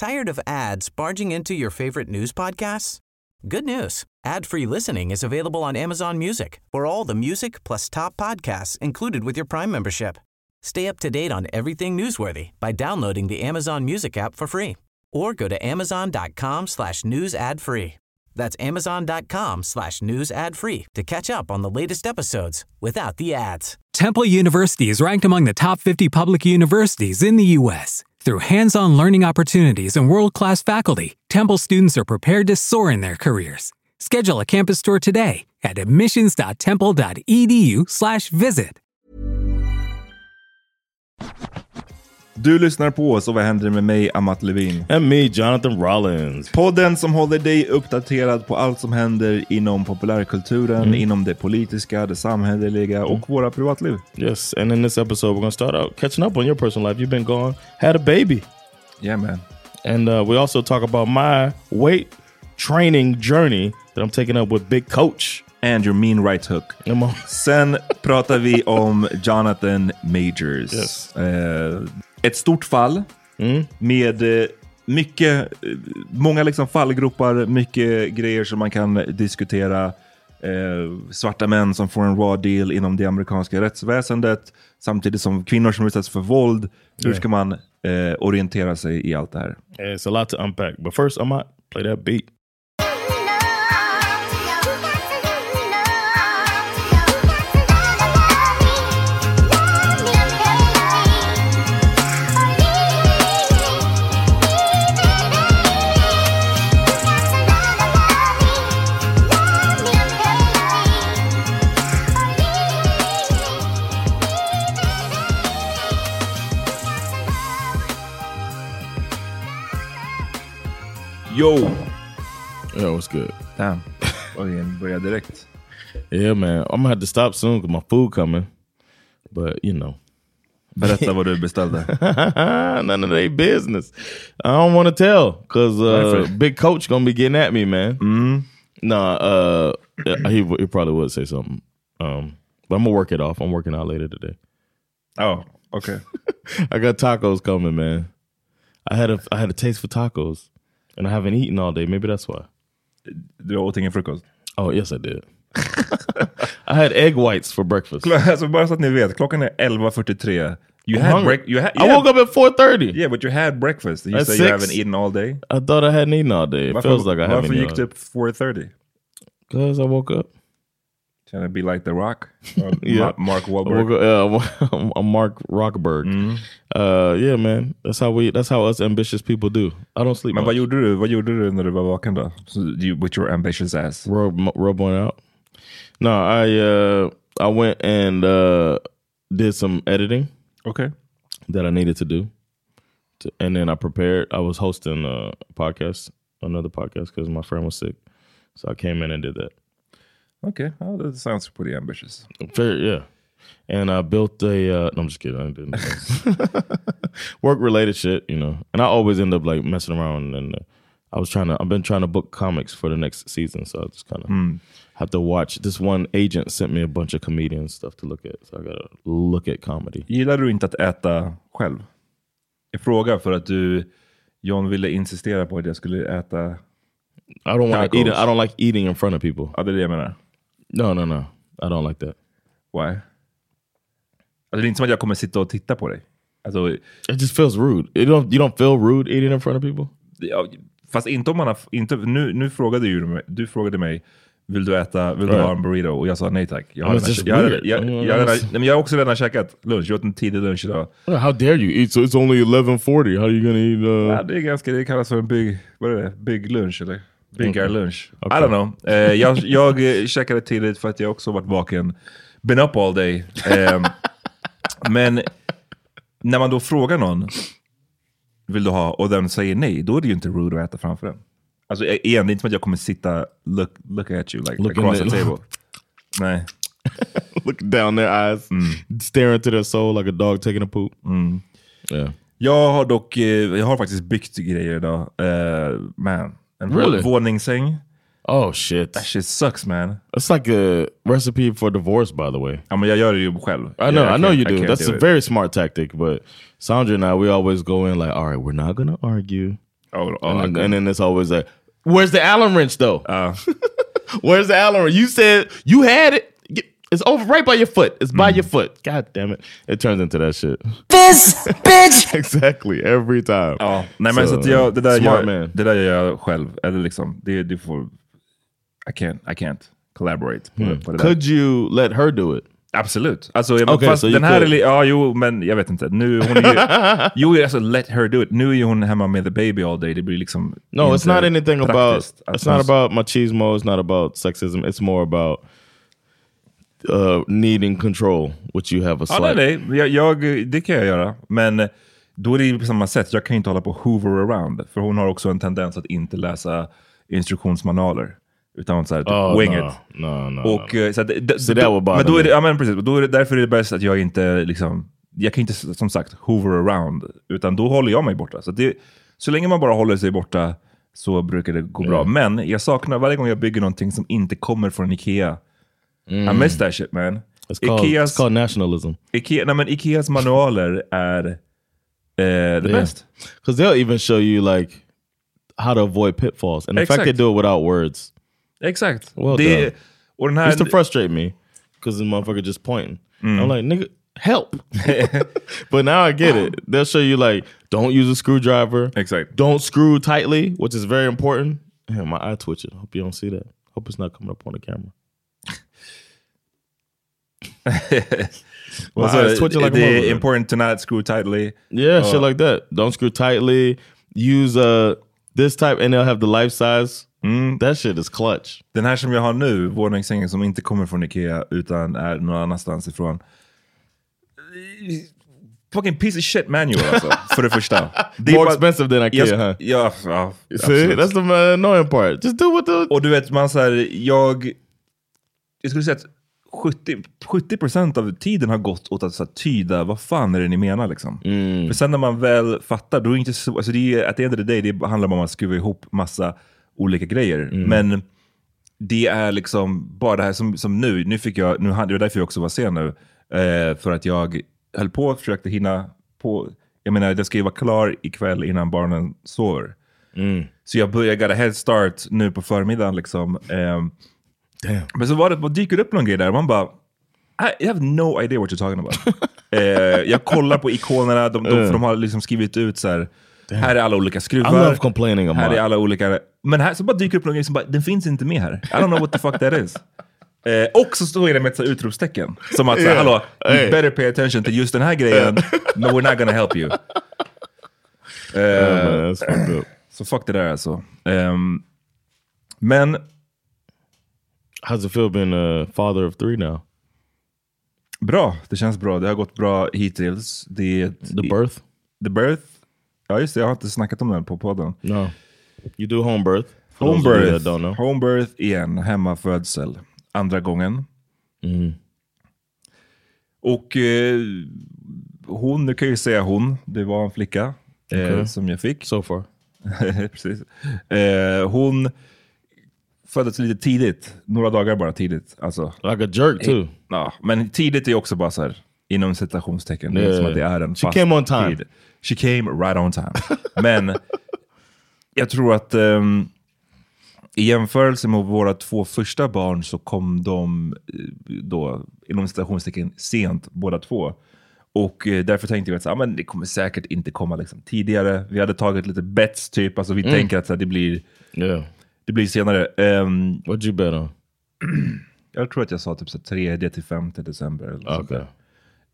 Tired of ads barging into your favorite news podcasts? Good news. Ad-free listening is available on Amazon Music for all the music plus top podcasts included with your Prime membership. Stay up to date on everything newsworthy by downloading the Amazon Music app for free or go to amazon.com slash news ad free. That's amazon.com slash news ad free to catch up on the latest episodes without the ads. Temple University is ranked among the top 50 public universities in the U.S. Through hands on learning opportunities and world class faculty, Temple students are prepared to soar in their careers. Schedule a campus tour today at admissions.temple.edu/slash visit. Du lyssnar på oss och vad händer med mig, Amat Levin? And me, Jonathan Rollins. Podden som håller dig uppdaterad på allt som händer inom populärkulturen, Mm. inom det politiska, det samhälleliga och våra privatliv. Yes, and in this episode, we're to start out catching up on your personal life. You've been gone, had a baby. Yeah man. And uh, we also talk about my weight training journey that I'm taking up with Big Coach. And your mean right hook. Sen pratar vi om Jonathan Majors. Yes. Eh, ett stort fall Mm. med eh, mycket, eh, många liksom fallgropar, mycket grejer som man kan diskutera. Eh, svarta män som får en raw deal inom det amerikanska rättsväsendet. Samtidigt som kvinnor som utsätts för våld. Hur ska man eh, orientera sig i allt det här? It's a lot to unpack. But first, I might play that beat. Yo! Yeah, what's good? Damn. Oj, börjar direkt. Yeah, man. I'm to have to stop soon because my food coming. But, you know. Berätta vad du beställde. None of their business. I don't want to tell because uh. Big Coach gonna be getting at me, man. Mm. Nah, uh, he he probably would say something. Um, but I'm gonna work it off. I'm working out later today. Oh, okay. I got tacos coming, man. I had a I had a taste for tacos, and I haven't eaten all day. Maybe that's why. Du åt ingen frukost? Oh yes, I did. I had egg whites for breakfast. Alltså bara så att ni vet, klockan är 11.43. You I'm had break, you had, I woke up at 4:30. Yeah, but you had breakfast. You At say you six? haven't eaten all day. I thought I hadn't eaten all day. It Varför, feels like I haven't varför eaten. gick du upp 4.30? Because I woke up. Trying to be like The Rock? Yeah. Mark Wahlberg? uh, Mark Rockberg. Uh, yeah, man. That's how we. That's how us ambitious people do. I don't sleep. Men much. vad gjorde du? Vad gjorde du när du var vaken då? So you, with your ambitious ass? rub rub one out. No, I uh I went and uh did some editing Okay. that I needed to do, to, and then I prepared. I was hosting a podcast, another podcast, because my friend was sick, so I came in and did that. Okay, oh, that sounds pretty ambitious. Fair, yeah. And I built a. Uh, no, I'm just kidding. I didn't. Work related shit, you know. And I always end up like messing around. And uh, I was trying to. I've been trying to book comics for the next season, so I just kind of have to watch. This one agent sent me a bunch of comedian stuff to look at, so I gotta look at comedy. Gillar du inte att äta själv? Jag frågar för att du, John ville insistera på att jag skulle äta... I don't want to eat. I don't like eating in front of people. Ja, det är det jag menar. No, no, no. I don't like that. Why? Alltså, det är inte som att jag kommer sitta och titta på dig. Alltså, It just feels rude. You don't. You don't feel rude eating in front of people. ja, fast inte om man har... Inte, nu, nu frågade du mig, du frågade mig, vill du äta, vill du Right. ha en burrito? Och jag sa nej tack. Jag har, redan, it's jag, jag, jag, redan- it's- jag också redan käkat lunch. Jag åt en tidig lunch idag. How dare you eat? So it's only eleven forty. How are you gonna eat? Uh... Ja, det är ganska, det kallas för en big, vad är det? Big lunch eller? Biggar Okay. lunch. Okay. I don't know. Eh, jag, jag eh, käkade tidigt för att jag också varit vaken. Been up all day. Ehm, men när man då frågar någon, vill du ha, och den säger nej, då är det ju inte rude att äta framför den. Alltså eh, igen, det är inte som att jag kommer sitta, look, look at you like Look across the the- table. Nej. look down their eyes, stare into their soul like a dog taking a poop. Yeah. Jag har dock, eh, jag har faktiskt byggt grejer idag. Eh, man. En Really? våningssäng. Oh shit. That shit sucks man. That's like a recipe for divorce, by the way. Ja, men jag gör det ju själv. I know, Yeah, I know you do. That's do a it. very smart tactic. But Sandra and I, we always go in like, all right, we're not gonna argue. Oh, oh, and, then, and then it's always like, "Where's the Allen wrench, though? Ja. Uh. Where's the Allen wrench? You said you had it. Get- It's over right by your foot. It's by your mm. foot. God damn it! It turns into that shit. This bitch exactly every time. Ja, nej men Så, så att jag, det, där smart man. det där gör jag själv. Eller liksom, det, det får... I can't, I can't collaborate på, mm. på det där. Could you let her do it? Absolut. Alltså, jag, Okej, fast så den you här could- är, li- ja jo, men jag vet inte. Nu hon är ju, jo, alltså let her do it. Nu är ju hon hemma med the baby all day. Det blir liksom No, it's inte not anything about. It's not about machismo. It's not about sexism. It's more about uh, needing control, which you have a Ja, slight. nej, nej. Jag, jag, det kan jag göra. Men då är det ju på samma sätt. Jag kan inte hålla på hoover around. För hon har också en tendens att inte läsa instruktionsmanualer. Utan så här, typ, Oh, wing no. it. No, no, Och, eh, så att, So då- men då är det, ja, men precis, Och då är det, därför är det bäst att jag inte liksom, jag kan inte som sagt hoover around, utan då håller jag mig borta. Så, det, så länge man bara håller sig borta så brukar det gå bra. Men jag saknar varje gång jag bygger någonting som inte kommer från Ikea. I miss that shit man. Mm. It's called, Ikeas, it's called nationalism. Ikea, nej, men Ikeas manualer är eh, the Yeah. best. Because they'll even show you like how to avoid pitfalls, and the fact they do it without words Exakt. Well det, done. och den här, used to frustrate me because the motherfucker just pointing. Mm. I'm like, nigga, help. but now I get it. They'll show you like, don't use a screwdriver. Exakt. Don't screw tightly, which is very important. Man, my eye twitching. Hope you don't see that. Hope it's not coming up on the camera. Well, eyes twitching like motherfucker. important to not screw tightly. Yeah, shit Uh, like that. Don't screw tightly. Use uh this type, and they'll have the life size. That shit is clutch. Den här som jag har nu, våningssängen som inte kommer från Ikea utan är någon annanstans ifrån. Fucking piece of shit manual alltså, för det första. Det More expensive than Ikea, Jag- huh? Ja, ja See, that's the annoying part. Just do what the Och du vet, man såhär, jag... Jag skulle säga att 70, 70% av tiden har gått åt att så här, tyda vad fan är det ni menar liksom. För sen när man väl fattar, då är det inte så... Alltså det är, at the end of the day, det handlar om att skruva ihop massa olika grejer. Men det är liksom bara det här som, som nu, nu fick jag, nu, det var därför jag också var sen nu, eh, för att jag höll på och försökte hinna på, jag menar den ska ju vara klar ikväll innan barnen sover. Så jag började, got a head start nu på förmiddagen liksom. ehm, damn. men så var det, vad dyker upp någon grej där och man bara, I have no idea what you're talking about. eh, jag kollar på ikonerna, de, de, för de har liksom skrivit ut så här. Här är alla olika I skruvar. love complaining Här är alla olika... Men här så bara dyker upp någon grej som bara, den finns inte med här. I don't know what the fuck that is. Eh, och så står det med ett utropstecken. Som att, Yeah. hallå, you Hey. better pay attention till just den här grejen. no, we're not gonna help you. Eh, Yeah, man, så fuck det där alltså. Ehm, men How's it feel being a father of three now? bra, det känns bra. Det har gått bra hittills. Det, The birth? The birth. Ja just det, jag har inte snackat om den på podden. No. You do home birth. Home birth. Home birth igen, hemmafödsel. Andra gången. Mm. Och eh, hon, nu kan jag ju säga hon, det var en flicka eh, Okej. som jag fick. So far. Precis. Eh, hon föddes lite tidigt, några dagar bara tidigt. Alltså, Like a jerk too. ja, men tidigt är också bara så här, inom citationstecken. Det är Yeah. som att det är en She fast came on time. tid. She came right on time. men jag tror att ehm, i jämförelse med våra två första barn så kom de eh, då inom citationstecken sent båda två. Och eh, därför tänkte vi att så, här, men det kommer säkert inte komma liksom, tidigare. Vi hade tagit lite bets typ, alltså vi tänker att så det, blir, Yeah. Det blir senare. Ehm, What'd you bet on? jag tror att jag sa typ så här, 3 till 5 december. Eller Okay.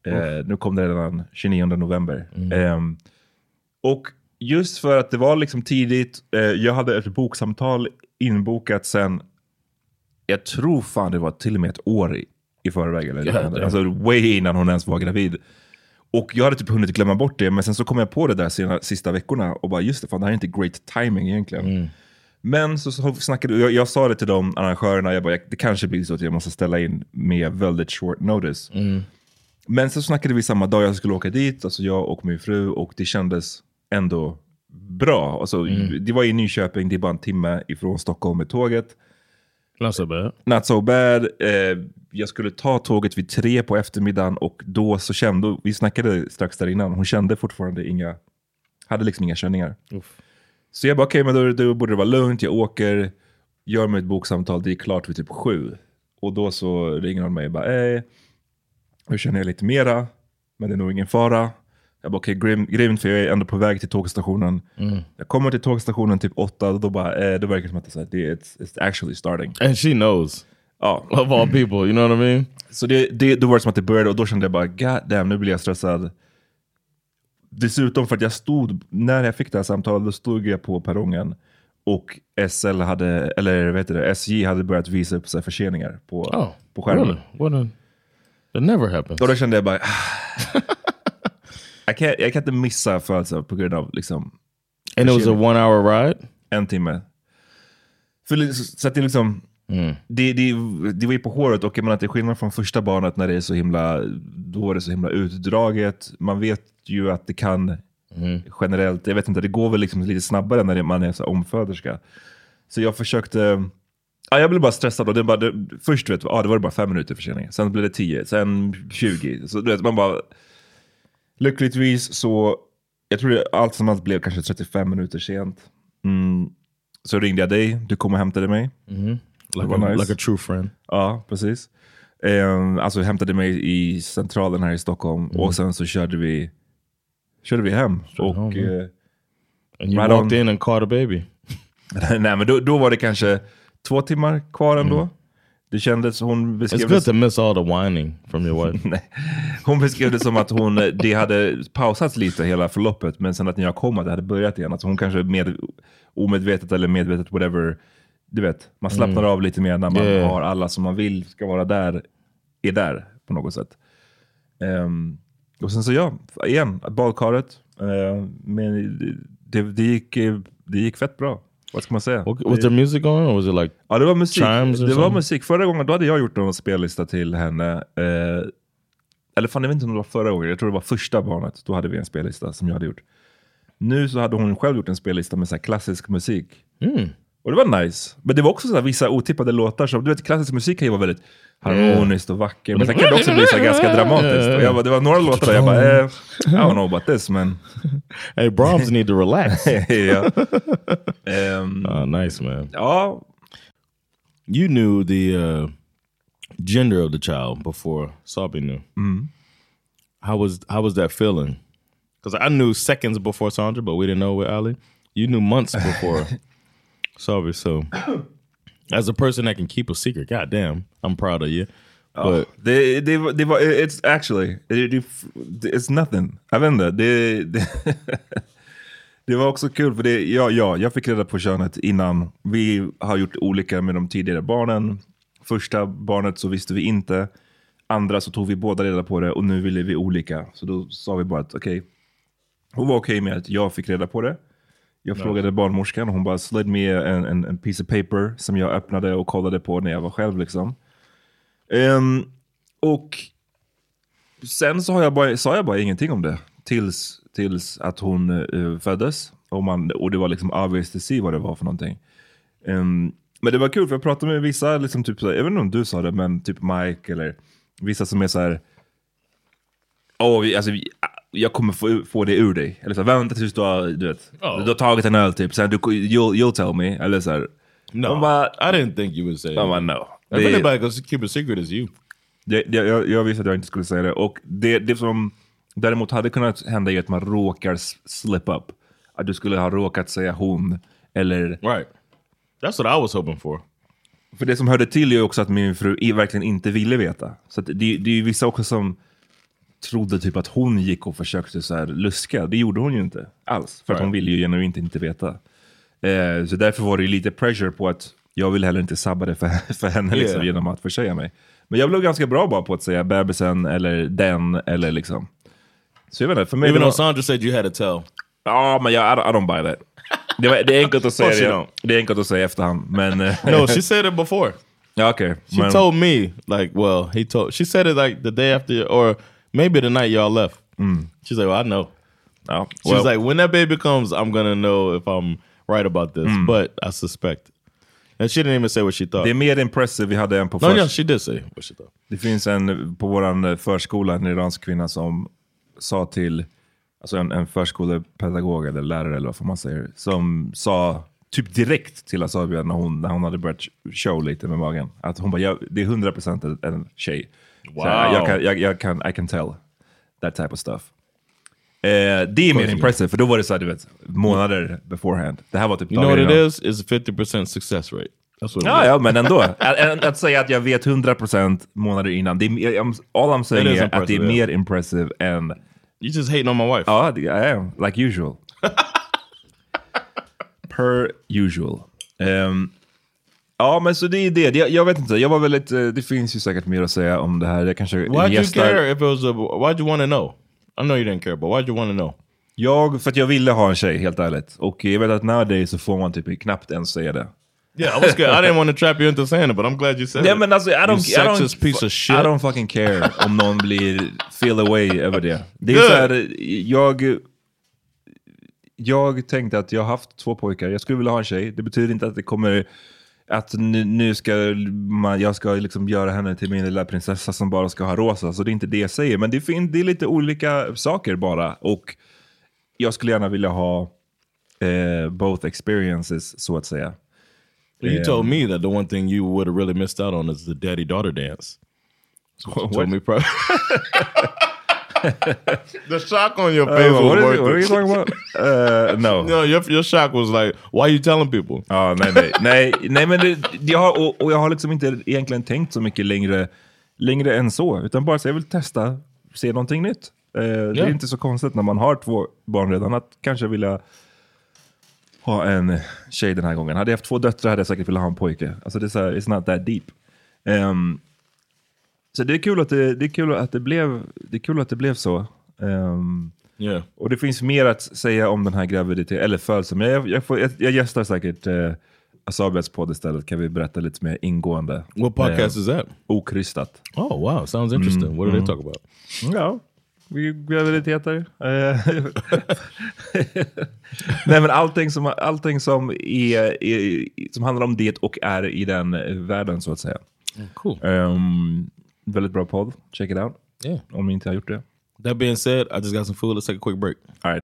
Eh, nu kom det redan 29 november. Ehm, och just för att det var liksom tidigt, eh, jag hade ett boksamtal inbokat sen, jag tror fan det var till och med ett år i, i förväg. Eller liknande. alltså way innan hon ens var gravid. Och jag hade typ hunnit glömma bort det, men sen så kom jag på det där sena, sista veckorna och bara just det, fan det här är inte great timing egentligen. Men så, så snackade jag, jag sa det till de arrangörerna, jag bara, jag, det kanske blir så att jag måste ställa in med väldigt short notice. Men så snackade vi samma dag jag skulle åka dit, alltså jag och min fru, och det kändes ändå bra. Alltså, Det var i Nyköping, det är bara en timme ifrån Stockholm med tåget. Not so bad. Not so bad. Eh, jag skulle ta tåget vid tre på eftermiddagen och då så kände, vi snackade strax där innan, hon kände fortfarande inga, hade liksom inga känningar. Så jag bara, okej, men då, då borde det vara lugnt. Jag åker, gör mitt boksamtal, det är klart vid typ sju. Och då så ringer hon mig och bara, eh, nu känner jag lite mera, men det är nog ingen fara. Jag bara, okej, grym, grymt, för jag är ändå på väg till tågstationen. Jag kommer till tågstationen typ åtta, och då bara, eh, det verkar som att det, är det, it's, it's actually starting. And she knows. Ja. Of all people, you know what I mean? Så det, det, då var det som att det började och då kände jag bara, god damn, nu blir jag stressad. Dessutom för att jag stod, när jag fick det här samtalet, då stod jag på perrongen och SL hade, eller vet du, SJ hade börjat visa upp här förseningar på, Oh, på skärmen. really? What a, that never happens. Och då kände jag bara, jag, kan, jag kan inte missa födelsen på grund av liksom, And it was a one hour ride? en timme. För, så att det liksom, det, det, det var ju på håret och jag menar är skillnad från första barnet när det är så himla, då är det så himla utdraget. Man vet ju att det kan generellt, jag vet inte, det går väl liksom lite snabbare när man är så omföderska. Så jag försökte, ja, jag blev bara stressad och det bara, det, först vet, ja, det var det bara fem minuter försening, sen blev det tio, sen 20. Så du vet, man bara, lyckligtvis så, jag tror det, allt som allt blev kanske 35 minuter sent. Mm. Så ringde jag dig, du kom och hämtade mig. Like, a, nice. like a true friend. Ja, precis. Um, alltså hämtade mig i centralen här i Stockholm och sen så körde vi, körde vi hem. och, home, eh, And you Right walked on. in and caught a baby. nej men då, då var det kanske två timmar kvar ändå. Det kändes, hon beskrev It's good to miss all the whining from your wife. Nej. Hon beskrev det som att hon, det hade pausats lite hela förloppet, men sen att när jag kom att det hade börjat igen. Alltså hon kanske med, omedvetet eller medvetet, whatever. Du vet, man slappnar av lite mer när man Yeah. har alla som man vill ska vara där, är där på något sätt. Ehm, och sen så ja, igen, badkaret. Uh, men det, det, gick, eh, det gick fett bra. Vad ska man säga? What- was there music going or was it like Ja, det var musik. Chimes Det var musik. Förra gången då hade jag gjort en spellista till henne. Eh, eller fan, jag vet inte om det var förra gången. Jag tror det var första barnet. Då hade vi en spellista som jag hade gjort. Nu så hade hon själv gjort en spellista med så klassisk musik. Hmm. Och det var nice. Men det var också så vissa otippade låtar. Som, du vet, klassisk musik kan ju vara väldigt harmoniskt och vacker. Men sen kan det också bli så ganska dramatiskt. Och jag bara, det var några låtar där jag bara, eh, I don't know about this men... Hey, Brahms need to relax. ja. Ehm, Oh, nice man. ja, You knew the uh, gender of the child before Sabi knew. How was how was that feeling? Because I knew seconds before Sandra, but we didn't know with Ali. You knew months before Sabi. So, as a person that can keep a secret, goddamn, I'm proud of you. But Det, det, det var, it's actually, det, it's nothing. Jag vet inte, det, det, det var också kul för det, ja, ja, jag fick reda på könet innan. Vi har gjort olika med de tidigare barnen. Första barnet så visste vi inte. Andra så tog vi båda reda på det och nu ville vi olika. Så då sa vi bara att okej, hon var okej med att jag fick reda på det. Jag frågade barnmorskan och hon bara slid me en, en, piece of paper som jag öppnade och kollade på när jag var själv. liksom. Ehm, och sen så har jag bara, sa jag bara ingenting om det tills, tills att hon eh, föddes. Och, man, och det var liksom obvious to see vad det var för någonting. Ehm, men det var kul för jag pratade med vissa, liksom typ, jag vet inte om du sa det, men typ Mike eller vissa som är så här. Åh, vi, alltså, vi, jag kommer få, få det ur dig. Eller så här, vänta tills du har, du vet, du har tagit en öl typ, sen du, you'll, you'll tell me. Eller så här, no, bara, I didn't think you would say de bara no. Goes to keep a secret, is you. det, det, jag, jag visste att jag inte skulle säga det. Och det, det som däremot hade kunnat hända är att man råkar slip up. Att du skulle ha råkat säga hon. Eller, Right. That's what I was hoping for. för det som hörde till är också att min fru i- verkligen inte ville veta. Så det, det är ju vissa också som trodde typ att hon gick och försökte så här luska. Det gjorde hon ju inte alls. För att hon ville ju genuint inte veta. Eh, så därför var det lite pressure på att jag vill heller inte sabba det för, för henne liksom, Yeah. genom att försäga mig. Men jag blev ganska bra bara på att säga bebisen eller den eller liksom. Så jag vet inte, för mig Even though Sandra said you had to tell. Ja, men jag, I, don't, I don't buy that. Det, var, det är enkelt att säga det. Det är enkelt att säga efterhand. Men, eh, No, she said it before. ja, okej. She men, told me, like, well, he told, she said it like the day after, or maybe the night y'all left. She's like, well, I know. ja, She's well, like, when that baby comes, I'm gonna know if I'm right about this, but I suspect. And she didn't even say what she thought. Det är mer impressive. Vi hade en på no, yeah, she did say what she thought. Det finns en på vår förskola, en iransk kvinna som sa till, alltså en, en förskolepedagog eller lärare eller vad man säger, som sa typ direkt till Asabia när hon, när hon hade börjat show lite med magen, att hon bara, jag, det är 100% en, en tjej. Wow. Så jag, kan, jag, jag kan, I can tell that type of stuff. Eh, det är mer impressive, för då var det så här, du vet, månader beforehand. Det här var typ You know what it is? It's a 50% success rate. Ja, is. ja, men ändå. att, att, säga att jag vet 100% månader innan, det är, all I'm saying is är att det är mer impressive än... You just hating on my wife. Ja, I am. Like usual. per usual. Ehm, ja, men så det är det. Jag, jag vet inte, jag var väldigt... eh, Det finns ju säkert mer att säga om det här. Jag kanske Why'd you care if it was a... Why'd you want to know? I know you didn't care, but why'd you want to know? Jag, för att jag ville ha en tjej, helt ärligt. Och jag vet att nowadays så får man typ knappt ens säga det. Yeah, I was scared. I didn't want to trap you into saying it, but I'm glad you said Nej it. men alltså, I don't, you I don't, piece of shit. I don't fucking care om någon blir feel away över det. Det är Good. så här, jag, jag tänkte att jag har haft två pojkar, jag skulle vilja ha en tjej. Det betyder inte att det kommer, att nu, nu ska man, jag ska liksom göra henne till min lilla prinsessa som bara ska ha rosa. Så det är inte det jag säger. Men det, fin, det är lite olika saker bara. Och jag skulle gärna vilja ha eh, both experiences, så att säga. You Yeah. told me that the one thing you would have really missed out on is the daddy daughter dance. So you told me the shock on your face Uh, what, was is worth it? what are you talking about? Uh, no. No, your, your shock was like, why are you telling people? Ja, nej, nej, nej, nej men det, jag har, och, och jag har liksom inte egentligen tänkt så mycket längre, längre än så. Utan bara så jag vill testa, se någonting nytt. Eh, Det är inte så konstigt när man har två barn redan att kanske vilja ha en tjej den här gången. Hade jag haft två döttrar hade jag säkert velat ha en pojke. Alltså det är så här, it's not that deep. Ehm, så det är kul att det, det, är kul att det, blev, det är kul att det blev så. Ehm, Yeah. och det finns mer att säga om den här graviditeten, eller födseln. Men jag, jag, får, jag, jag gästar säkert eh, Asabias podd istället, kan vi berätta lite mer ingående. What podcast Eh, is that? Okrystat. Oh, wow. Sounds interesting. What do they talk about? Ja, vi- graviditeter. Eh, Nej men allting som, allting som, är, är, som handlar om det och är i den världen så att säga. Cool. Ehm, väldigt bra podd, check it out. Yeah. Om ni inte har gjort det. That being said, I just got some food. Let's take a quick break. All right.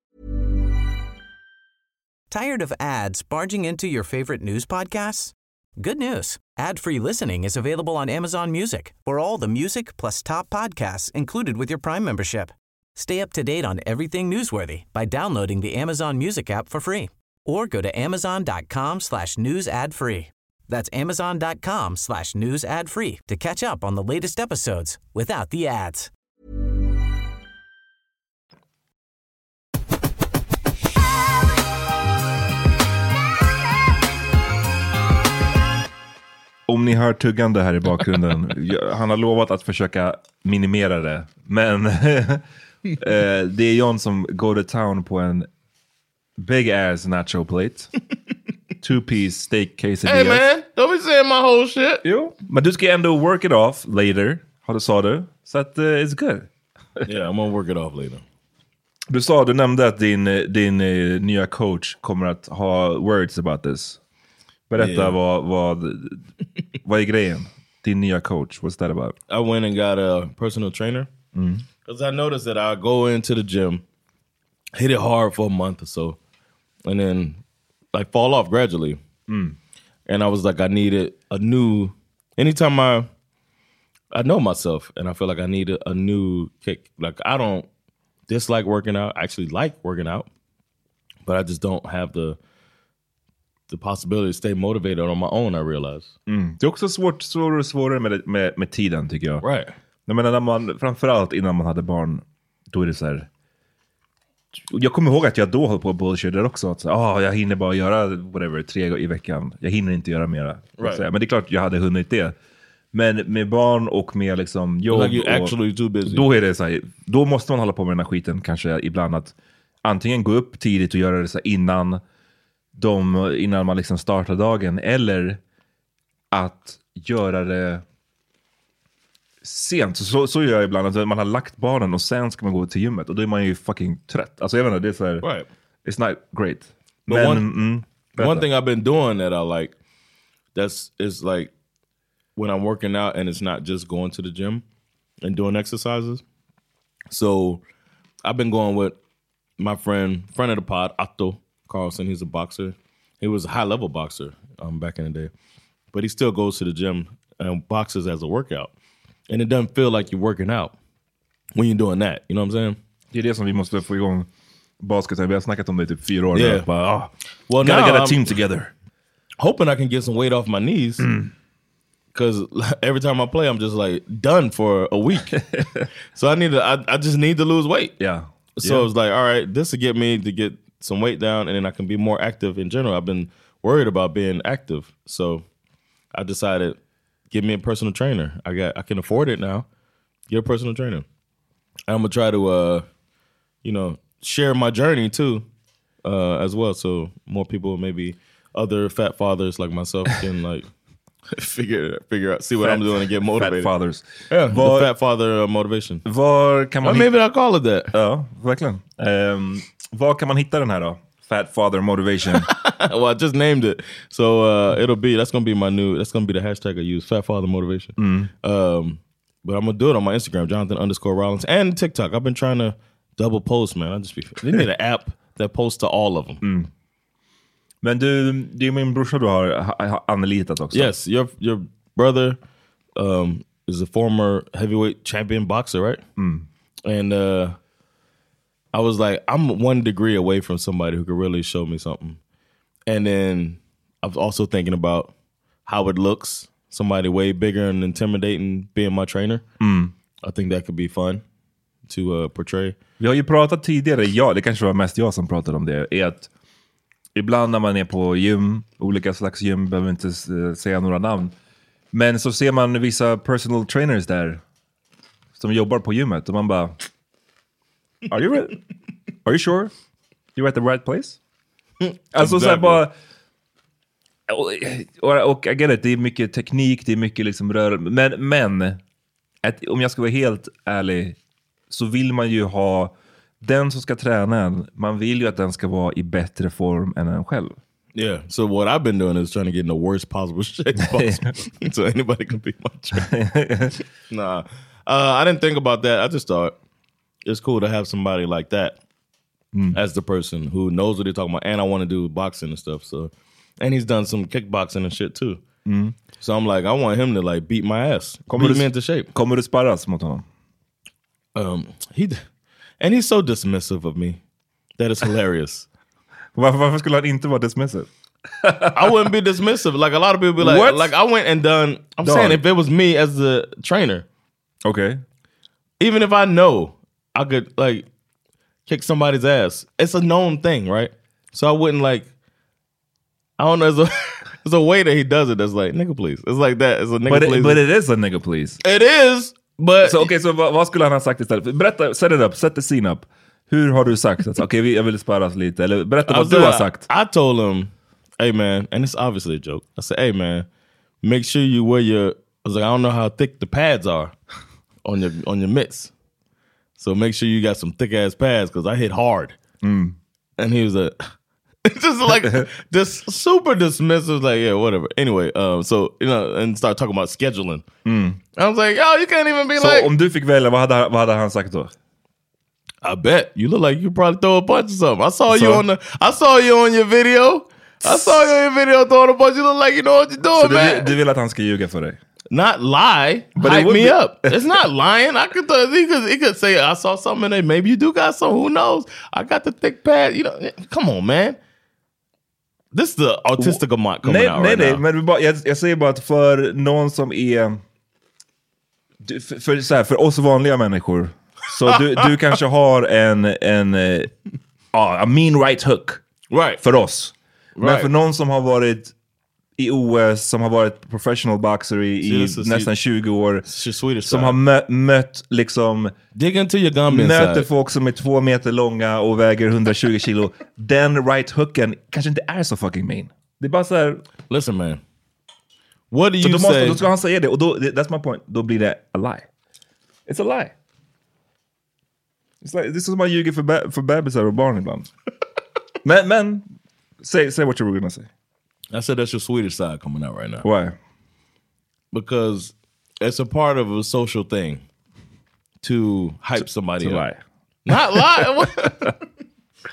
Tired of ads barging into your favorite news podcasts? Good news. Ad-free listening is available on Amazon Music for all the music plus top podcasts included with your Prime membership. Stay up to date on everything newsworthy by downloading the Amazon Music app for free or go to amazon.com slash news ad free. That's amazon.com slash news ad free to catch up on the latest episodes without the ads. Om ni hör tuggande här i bakgrunden, han har lovat att försöka minimera det. Men eh, det är John som går to town på en big ass nacho plate. Two piece steak quesadillas. Hey, man. Don't be saying my whole shit. Jo, men du ska ju ändå work it off later, har du sa du. Så att uh, it's good. Yeah, I'm going to work it off later. Du sa, du nämnde att din, eh, din eh, nya coach kommer att ha words about this. Berätta Yeah. vad, vad, vad är grejen? Din nya coach, what's that about? I went and got a personal trainer because I noticed that I go into the gym, hit it hard for a month or so, and then like fall off gradually. Mm. And I was like, I needed a new. Anytime I, I know myself, and I feel like I need a, a new kick. Like I don't dislike working out. I actually like working out, but I just don't have the the possibility to stay motivated on my own. I realize. Mm. Det är också svårt, svårare och svårare med, med, med tiden tycker jag. Right. Jag menar, när man, framförallt innan man hade barn, då är det så här. Jag kommer ihåg att jag då höll på och bullshitade också. Att ah, jag hinner bara göra whatever, tre gånger i veckan. Jag hinner inte göra mera. Right. Men det är klart jag hade hunnit det. Men med barn och med liksom jobb. Like och, actually too busy. då är det så här, då måste man hålla på med den här skiten kanske ibland. att Antingen gå upp tidigt och göra det så innan, de, innan man liksom startar dagen. Eller att göra det sent. Så, så, gör jag ibland, att man har lagt barnen och sen ska man gå till gymmet. Och då är man ju fucking trött. Alltså jag vet inte, det är så här, Right. It's not great. But Men, one- mm, One thing I've been doing that I like, that's is like when I'm working out and it's not just going to the gym and doing exercises. So I've been going with my friend, friend of the pod, Otto Carlson. He's a boxer. He was a high level boxer um, back in the day, but he still goes to the gym and boxes as a workout, and it doesn't feel like you're working out when you're doing that. You know what I'm saying? Det är det som vi måste få igång basketen. Vi har snackat om det i typ fyra år Yeah. Bara, ah, Well, gotta get a I'm team together. hoping I can get some weight off my knees. Because every time I play, I'm just like done for a week. so I need to. I, I just need to lose weight. Yeah. So Yeah. it's like, all right, this will get me to get some weight down, and then I can be more active in general. I've been worried about being active, so I decided give me a personal trainer. I got I can afford it now. Get a personal trainer. I'm gonna try to, uh, you know, share my journey too, uh, as well. So more people, maybe other fat fathers like myself, can like figure figure out, see what Fat- I'm doing, and get motivated. Fat fathers. Yeah, Var- the fat father uh, motivation. Var kan man maybe I'll call it that. Ja, verkligen. Um, var kan man hitta den här då? Fat father motivation. well, I just named it, so uh, it'll be that's gonna be my new. That's gonna be the hashtag I use: Fat Father Motivation. Um, but I'm gonna do it on my Instagram, Jonathan underscore Rollins, and TikTok. I've been trying to double post, man. I just be. They need an app that posts to all of them. Mm. Men du, det är min brorsa du har, ha- ha- anlitat också. Yes, your your brother um, is a former heavyweight champion boxer, right? Mm. And uh, I was like, I'm one degree away from somebody who could really show me something. And then I was also thinking about how it looks. Somebody way bigger and intimidating being my trainer. I think that could be fun to uh, portray. Vi har ju pratat tidigare, ja, det kanske var mest jag som pratade om det, är att ibland när man är på gym, olika slags gym, behöver inte eh, säga några namn, men så ser man vissa personal trainers där som jobbar på gymmet och man bara Are you, re- are you sure you're at the right place? Alltså så bara... Och, och, och I get it, det är mycket teknik, det är mycket liksom rörelse. Men, men att, om jag ska vara helt ärlig så vill man ju ha den som ska träna en, man vill ju att den ska vara i bättre form än en själv. Yeah. So what I've been doing is trying to get in the worst possible shape possible, so anybody can be my trainer. nah, uh, I didn't think about that. I just thought it's cool to have somebody like that as the person who knows what they're talking about, and I want to do boxing and stuff. So, and he's done some kickboxing and shit too. So I'm like, I want him to like beat my ass, Kommer beat du- me into shape. Kommer du sparras mot honom? Um, he and he's so dismissive of me that it's hilarious. Varför, varför skulle han inte vara dismissive? I wouldn't be dismissive. Like a lot of people be like, What? like I went and done. I'm Dog. saying if it was me as the trainer, okay. even if I know I could like kick somebody's ass, it's a known thing, right? So I wouldn't like. I don't know. There's a, there's a way that he does it that's like nigga please. It's like that. It's a nigga But, please. but it is a nigga please. it is, but Så okay, så vad, vad skulle han ha sagt istället? Berätta, set it up, set the scene up. Hur har du sagt? Okej, vi- jag vill sparras lite. Eller berätta I vad du har sagt. I told him, "Hey man," and it's obviously a joke. I said, "Hey man, make sure you wear your." I was like, "I don't know how thick the pads are on your on your mitts, so make sure you got some thick ass pads because I hit hard." And he was like, just like just super dismissive, like yeah, whatever. Anyway, um, so you know, and start talking about scheduling. I was like, "Yo, you can't even be Så like." om du fick välja, vad hade, vad hade han sagt då? I bet you look like you probably throw a punch or something. I saw you on the. I saw you on your video. I saw you on your video throwing a punch. You look like you know what you're doing, du, man. du vill att han ska ljuga för dig? Not lie, But hype me be- up. It's not lying. I could. Th- he could. He could say I saw something. in There. Maybe you do got some. Who knows? I got the thick pad. You know. Come on, man. This is the autistic Amat coming Nej, out nej, right nej. now. Men bara, jag, jag säger bara att för någon som är... För, för, så här, för oss vanliga människor, så du, du kanske har en, en eh, ja, a mean right hook Right. för oss. Men Right. för någon som har varit i OS, som har varit professional boxer i, i is- nästan 20 år, Swedish som side. har mö, mött liksom Dig into your gum möter inside. folk som är två meter långa och väger 120 kilo. Den right hooken kanske inte är så fucking mean. Det är bara så här, Listen, man. What do så you då, måste, say? då ska han säga det och då, that's my point, då blir det a lie. It's a lie. It's like, det är som man ljuger för, be, för bebisar och barn ibland. men, men, say, say what you were gonna say. I said that's your Swedish side coming out right now. Why? because it's a part of a social thing to hype somebody To up. lie. Not lie.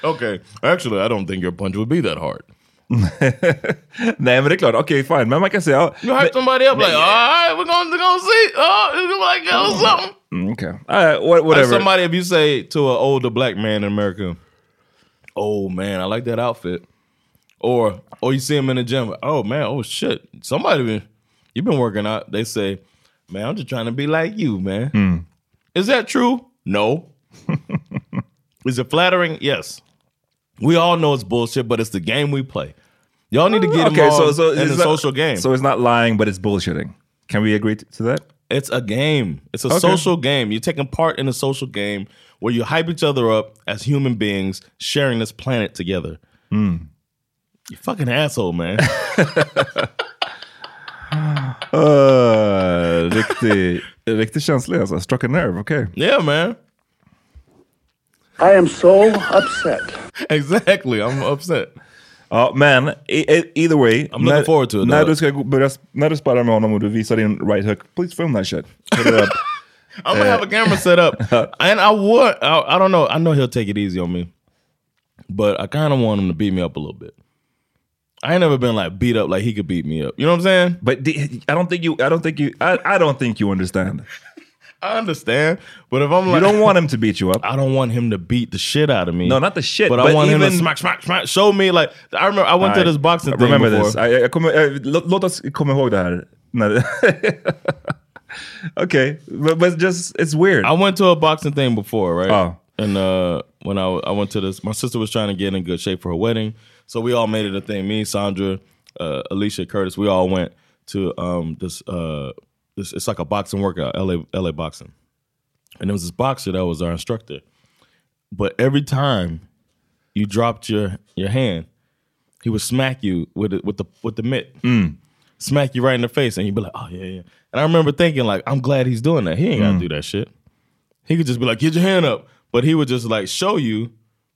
Okay, actually, I don't think your punch would be that hard. Nej men det är klart, okej fine. Men man kan säga... Ja, You hype somebody up like, all right, we're gonna, we're gonna see. Oh, it's gonna like oh, something. mm, okay. Uh, what- Like whatever. somebody, if you say to an older black man in America, "Oh man, I like that outfit," or or you see them in the gym, "Oh man, oh shit, somebody been you've been working out." They say, "Man, I'm just trying to be like you, man." Hmm. Is that true? No. Is it flattering? Yes. We all know it's bullshit, but it's the game we play. Y'all need to get okay, so, so in the not- social game. So it's not lying, but it's bullshitting. Can we agree to that? It's a game. It's a Okay. social game. You're taking part in a social game where you hype each other up as human beings sharing this planet together. Hmm. You fucking asshole, man. Uh, riktigt riktig känslig alltså. Struck a nerve, okej. yeah, man. I am so upset. Exactly. I'm upset. Ja, men either way. I'm looking forward to it, När dog. du ska gå- börja, när du sparrar med honom och du visar din right hook, please film that shit. Put it up. I'm gonna have a camera set up, and I would. I, I don't know. I know he'll take it easy on me, but I kind of want him to beat me up a little bit. I ain't never been like beat up like he could beat me up. You know what I'm saying? But the, I don't think you, I don't think you, I, I don't think you understand. I understand, but if I'm like, You don't want him to beat you up. I don't want him to beat the shit out of me. No, not the shit, But, I but want him to smack, smack, smack. Show me like I remember. I went to this boxing I thing remember before. this. I, jag kommer, låt, låt oss komma ihåg det här. Okay, but, but just, it's weird. I went to a boxing thing before, right? Oh. And uh, when I I went to this, my sister was trying to get in good shape for her wedding, so we all made it a thing. Me, Sandra, uh, Alicia, Curtis, we all went to um this uh this. It's like a boxing workout, LA LA boxing, and there was this boxer that was our instructor. But every time you dropped your your hand, he would smack you with it with the with the mitt. Smack you right in the face, and you'd be like, "Oh yeah, yeah." And I remember thinking, like, "I'm glad he's doing that. He ain't got to do that shit." He could just be like, "Get your hand up," but he would just like show you.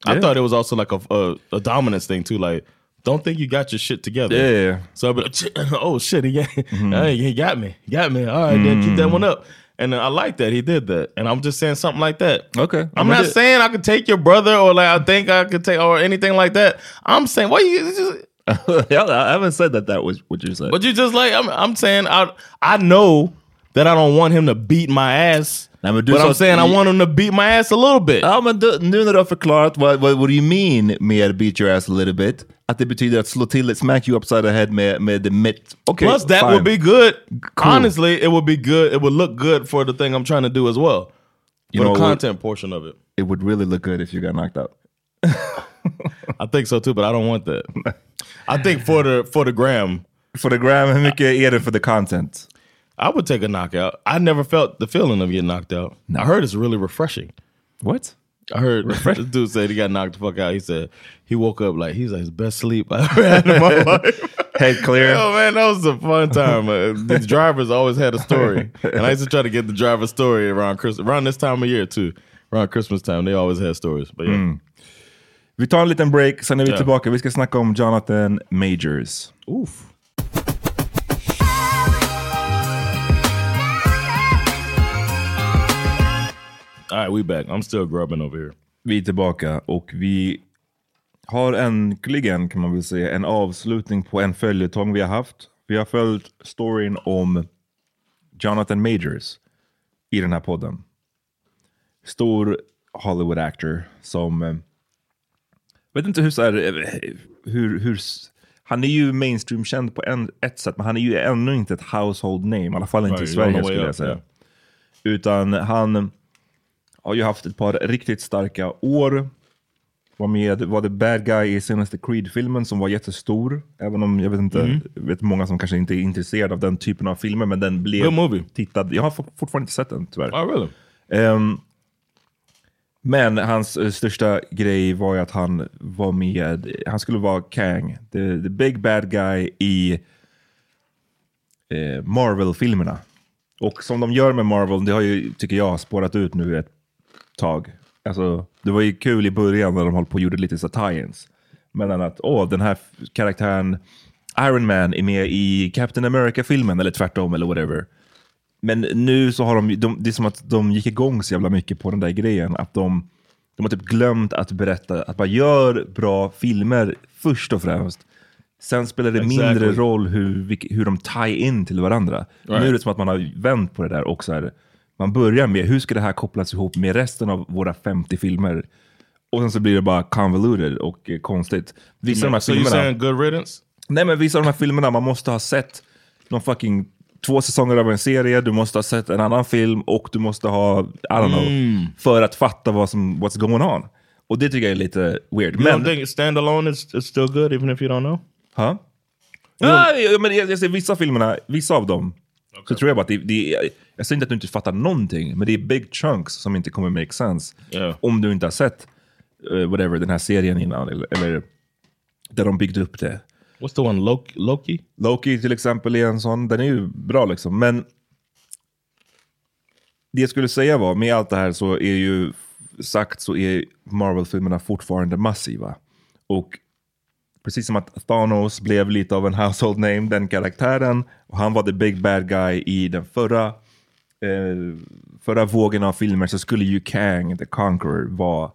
I Yeah. thought it was also like a, a a dominance thing too. Like, don't think you got your shit together. Yeah. So I'd be like, "Oh shit, he got, mm-hmm. hey, he got me, he got me. All right, then keep that mm. one up." And I like that he did that, and I'm just saying something like that. Okay. I'm not saying I could take your brother or like I think I could take or anything like that. I'm saying what you just, I haven't said that that was what you said. but you just like I'm, I'm saying I I know that I don't want him to beat my ass. Nej, men du but sa I'm saying I want him to beat my ass a little bit. Ja, men du, nu när du har förklarat vad, vad, what do you mean med beat your ass a little bit, att det betyder att slå till, smack you upside the head med, med the mitt. Okay, Plus, that fine. would be good. Cool. Honestly, it would be good. It would look good for the thing I'm trying to do as well. You for know the content portion of it. It would really look good if you got knocked out. I think so too, but I don't want that. I think for the for the gram, For the gram, hur mycket är det för the content? I would take a knockout. I never felt the feeling of getting knocked out. I heard it's really refreshing. What? I heard this dude said he got knocked the fuck out. He said he woke up like he's like his best sleep I ever had in my life. Head clear? Oh man, that was a fun time. Uh, these drivers always had a story, and I used to try to get the driver's story around Christmas, around this time of year too. Around Christmas time, they always had stories. But yeah, Vi tar en liten break, sen är vi Ja. tillbaka. Vi ska snacka om Jonathan Majors. oof. All right, we back. I'm still grubbing over here. Vi är tillbaka och vi har äntligen, kan man väl säga, en avslutning på en följetong vi har haft. Vi har följt storyn om Jonathan Majors i den här podden. Stor Hollywood actor som... eh, vet inte hur så här, eh, hur, hur, han är ju mainstream-känd på en, ett sätt, men han är ju ännu inte ett household name. I alla fall inte i Right, the Sverige skulle jag säga. yeah. Utan han har ju haft ett par riktigt starka år. Var med, var det bad guy i senaste Creed-filmen som var jättestor. Även om jag vet inte, Mm. vet många som kanske inte är intresserade av den typen av filmer, men den blev Good movie. tittad. Jag har for- fortfarande inte sett den tyvärr. Oh, really? Ehm, men hans eh, största grej var ju att han var med, han skulle vara Kang, the, the big bad guy i eh, Marvel-filmerna. Och som de gör med Marvel, det har ju, tycker jag, spårat ut nu ett tag. Alltså, det var ju kul i början när de höll på och gjorde lite så tie-ins. Men att, åh, den här karaktären Iron Man är med i Captain America-filmen, eller tvärtom, eller whatever. Men nu så har de, de, det är som att de gick igång så jävla mycket på den där grejen, att de De har typ glömt att berätta att man gör bra filmer först och främst. Sen spelar det Exactly. mindre roll hur, hur de tie in till varandra. Nu Right. är det som att man har vänt på det där och så här, man börjar med hur ska det här kopplas ihop med resten av våra 50 filmer? Och sen så blir det bara convoluted och eh, konstigt. Vissa av de här So you filmerna... good riddance? Nej men vissa av de här filmerna, man måste ha sett någon fucking två säsonger av en serie, du måste ha sett en annan film och du måste ha, I don't know, Mm. för att fatta vad som, what's going on. Och det tycker jag är lite weird. You Men, don't think standalone is, is still good even if you don't know? Ja, ja, men jag, jag ser vissa filmerna, vissa av dem, så tror jag bara att det, det är, jag säger inte att du inte fattar någonting, men det är big chunks som inte kommer make sense. Yeah. Om du inte har sett eh, whatever, den här serien innan, eller, eller där de byggde upp det. What's the one? Loki? Loki? Loki till exempel är en sån, den är ju bra liksom. Men det jag skulle säga var, med allt det här så är ju sagt så är Marvel-filmerna fortfarande massiva. Och precis som att Thanos blev lite av en household name, den karaktären, och han var the big bad guy i den förra, eh, förra vågen av filmer, så skulle ju Kang the Conqueror vara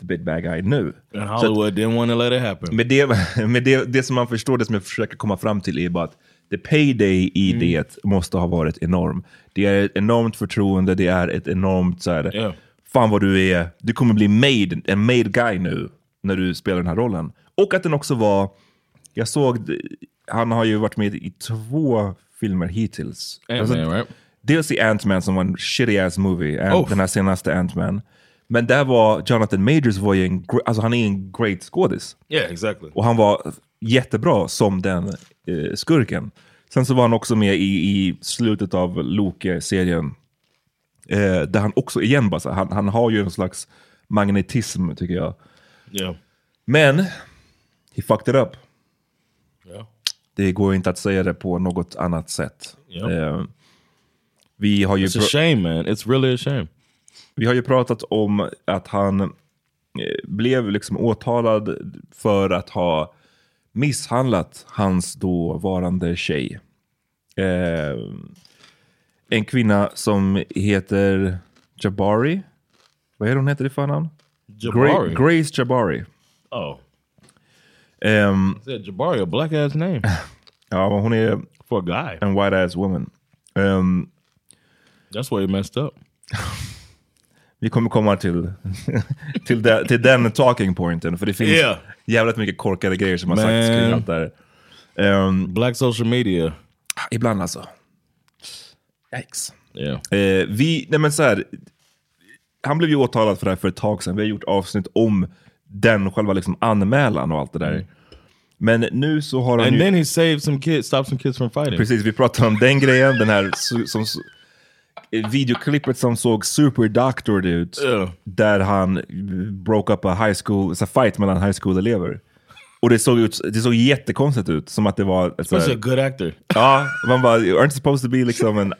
the big bad guy nu. And Så att- Hollywood didn't want to let it happen. med det, med det, det som man förstår, det som jag försöker komma fram till är bara att the payday i Mm. det måste ha varit enorm. Det är ett enormt förtroende, det är ett enormt så här, Ja. fan vad du är, du kommer bli made, en made guy nu när du spelar den här rollen. Och att den också var, jag såg, han har ju varit med i två filmer hittills. Alltså, right? Dels i Ant-Man som var en shitty ass movie, Ant- Oh. den här senaste Ant-Man. Men där var Jonathan Majors, var ju en, alltså han är en great skådis. Yeah, exactly. Och han var jättebra som den eh, skurken. Sen så var han också med i, i slutet av Loke-serien. Eh, där han också, igen bara, han, han har ju en slags magnetism tycker jag. Yeah. Men, he fucked it up. Yeah. Det går inte att säga det på något annat sätt. Ja. Eh, vi, har ju It's a shame, man. It's really a shame. vi har ju pratat om att han eh, blev liksom åtalad för att ha misshandlat hans dåvarande tjej. Eh, en kvinna som heter Jabari. Vad är hon heter i förnamn? Jabari. Gra- Grace Jabari. oh. I said Jabari, a black ass name ja, hon är for a guy. en white ass woman. Ehm, That's why he messed up. vi kommer komma till, till, de, till den talking pointen, för det finns Yeah. jävligt mycket korkade grejer som har sagts kring allt det här. Ehm, Black social media. ibland alltså. Yikes. Yeah. Eh, vi, nej men så här, han blev ju åtalad för det här för ett tag sedan. Vi har gjort avsnitt om den själva liksom anmälan och allt det där. Men nu så har han And ju... then he saved some kids, stopped some kids from fighting. Precis, vi pratade om den grejen, den här som, videoklippet som såg super doctored ut. Ja. Där han broke up a high school, så fight mellan high school-elever. Och det såg, ut, det såg jättekonstigt ut, som att det var... ett så Such a good actor. Ja, man bara, you aren't supposed to be liksom en...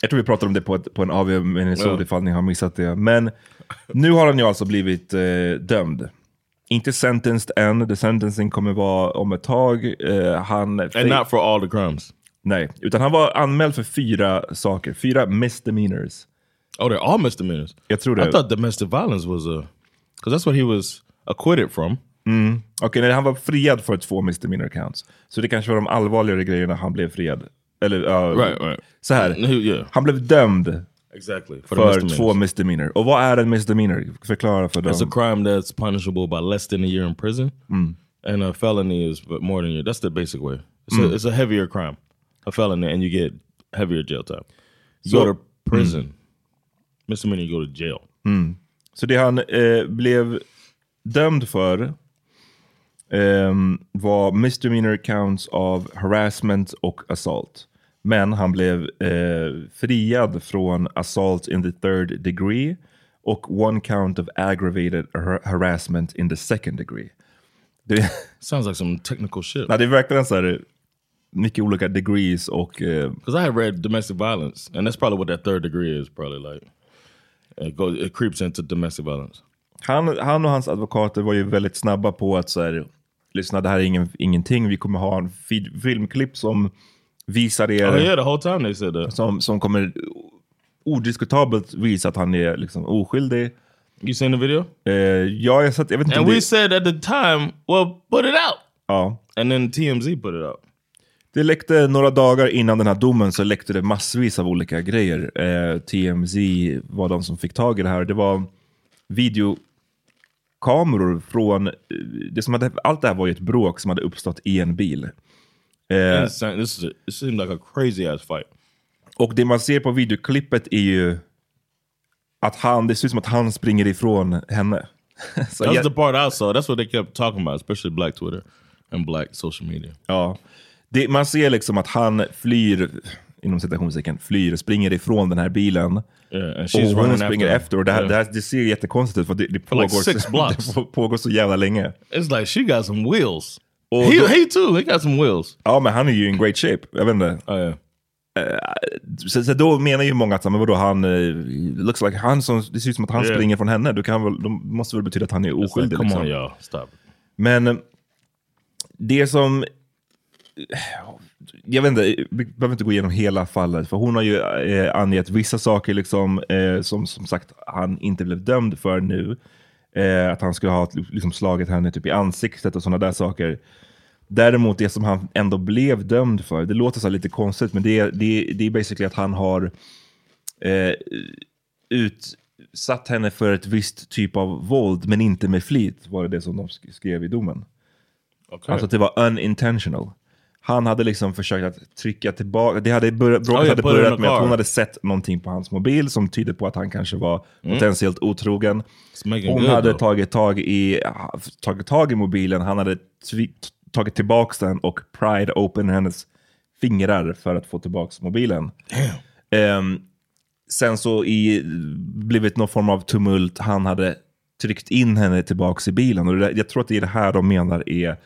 Jag tror vi pratade om det på, ett, på en AV Minnesota Ja. ifall ni har missat det. Men nu har han ju alltså blivit eh, dömd. Inte sentenced än, the sentencing kommer vara om ett tag. Eh, han... And not for all the crimes. Nej, utan han var anmäld för fyra saker. Fyra misdemeanors. Oh, they're all misdemeanors. Jag tror I det. thought domestic violence was a... Because that's what he was acquitted from. Okej, nej, han var friad för två misdemeanor counts. Så det kanske var de allvarligare grejerna han blev friad. Eller, ja, Right, right. Så här, yeah. han blev dömd Exactly. för misdemeanors. två misdemeanor. Och vad är en misdemeanor? Förklara för dem. It's a crime that's punishable by less than a year in prison. And a felony is more than a year. That's the basic way. It's, a, it's a heavier crime. A felony, and you get heavier jail time. You So- go to prison. Misdemeanor, you go to jail. Så det han eh, blev dömd för ehm, var misdemeanor counts av harassment och assault. Men han blev eh, friad från assault in the third degree och one count of aggravated har- harassment in the second degree. Det, Sounds like some technical shit. nej, det är verkligen så här, mycket olika degrees och eh, Because I have read domestic violence, and that's probably what that third degree is. Probably like it goes, it creeps into domestic violence. Han, han och hans advokater var ju väldigt snabba på att så här, lyssna det här är ingen, ingenting, vi kommer ha en fi- filmklipp som visar er, Oh yeah, the whole time they said that. som, som kommer odiskutabelt visa att han är liksom oskyldig. You seen the video? Eh, ja, jag, satt, jag vet inte And om we det, said at the time, well, put it out. ja. And then TMZ put it out. Det läckte några dagar innan den här domen så läckte det massvis av olika grejer. Eh, TMZ var de som fick tag i det här. Det var videokameror från... Det som hade, allt det här var ju ett bråk som hade uppstått i en bil. Eh, Insane. This is a, it seemed like a crazy ass fight. och det man ser på videoklippet är ju att han, det ser ut som att han springer ifrån henne. så That was jag- the part I saw. That's what they kept talking about, especially Black Twitter and Black social media. Ja. Det, man ser liksom att han flyr, inom citationstecken, flyr, springer ifrån den här bilen. Yeah, Och hon springer efter. Och det, här, Yeah. det, här, det ser jättekonstigt ut för det, det, like pågår, blocks. det pågår så jävla länge. It's like she got some wheels. Och he, då- he too. He got some wheels. Ja, men han är ju in great shape. Jag vet inte. Oh yeah. Så, så då menar ju många att men vadå, han, eh, looks like han som, det ser ut som att han Yeah. springer från henne. Då kan väl, då måste väl betyda att han är like, oskyldig. come liksom. on, stop. Men eh, det som... Jag vet inte, vi behöver inte gå igenom hela fallet, för hon har ju eh, angett vissa saker liksom, eh, som som sagt han inte blev dömd för nu. Eh, att han skulle ha liksom, slagit henne typ i ansiktet och sådana där saker. Däremot det som han ändå blev dömd för, det låter så lite konstigt, men det, är- det, det är basically att han har eh, utsatt henne för ett visst typ av våld, men inte med flit, var det det som de sk- skrev i domen. Okay. Alltså att det var unintentional. Han hade liksom försökt att trycka tillbaka, det hade börjat, bråket Oh, hade börjat med att hon hade sett någonting på hans mobil som tyder på att han kanske var potentiellt otrogen. Hon good, hade though. tagit tag, i, tagit tag i mobilen, han hade tagit tillbaka den och pride open hennes fingrar för att få tillbaka mobilen. Ehm, sen så i, blivit någon form av tumult, han hade tryckt in henne tillbaka i bilen. Och det, jag tror att det är det här de menar är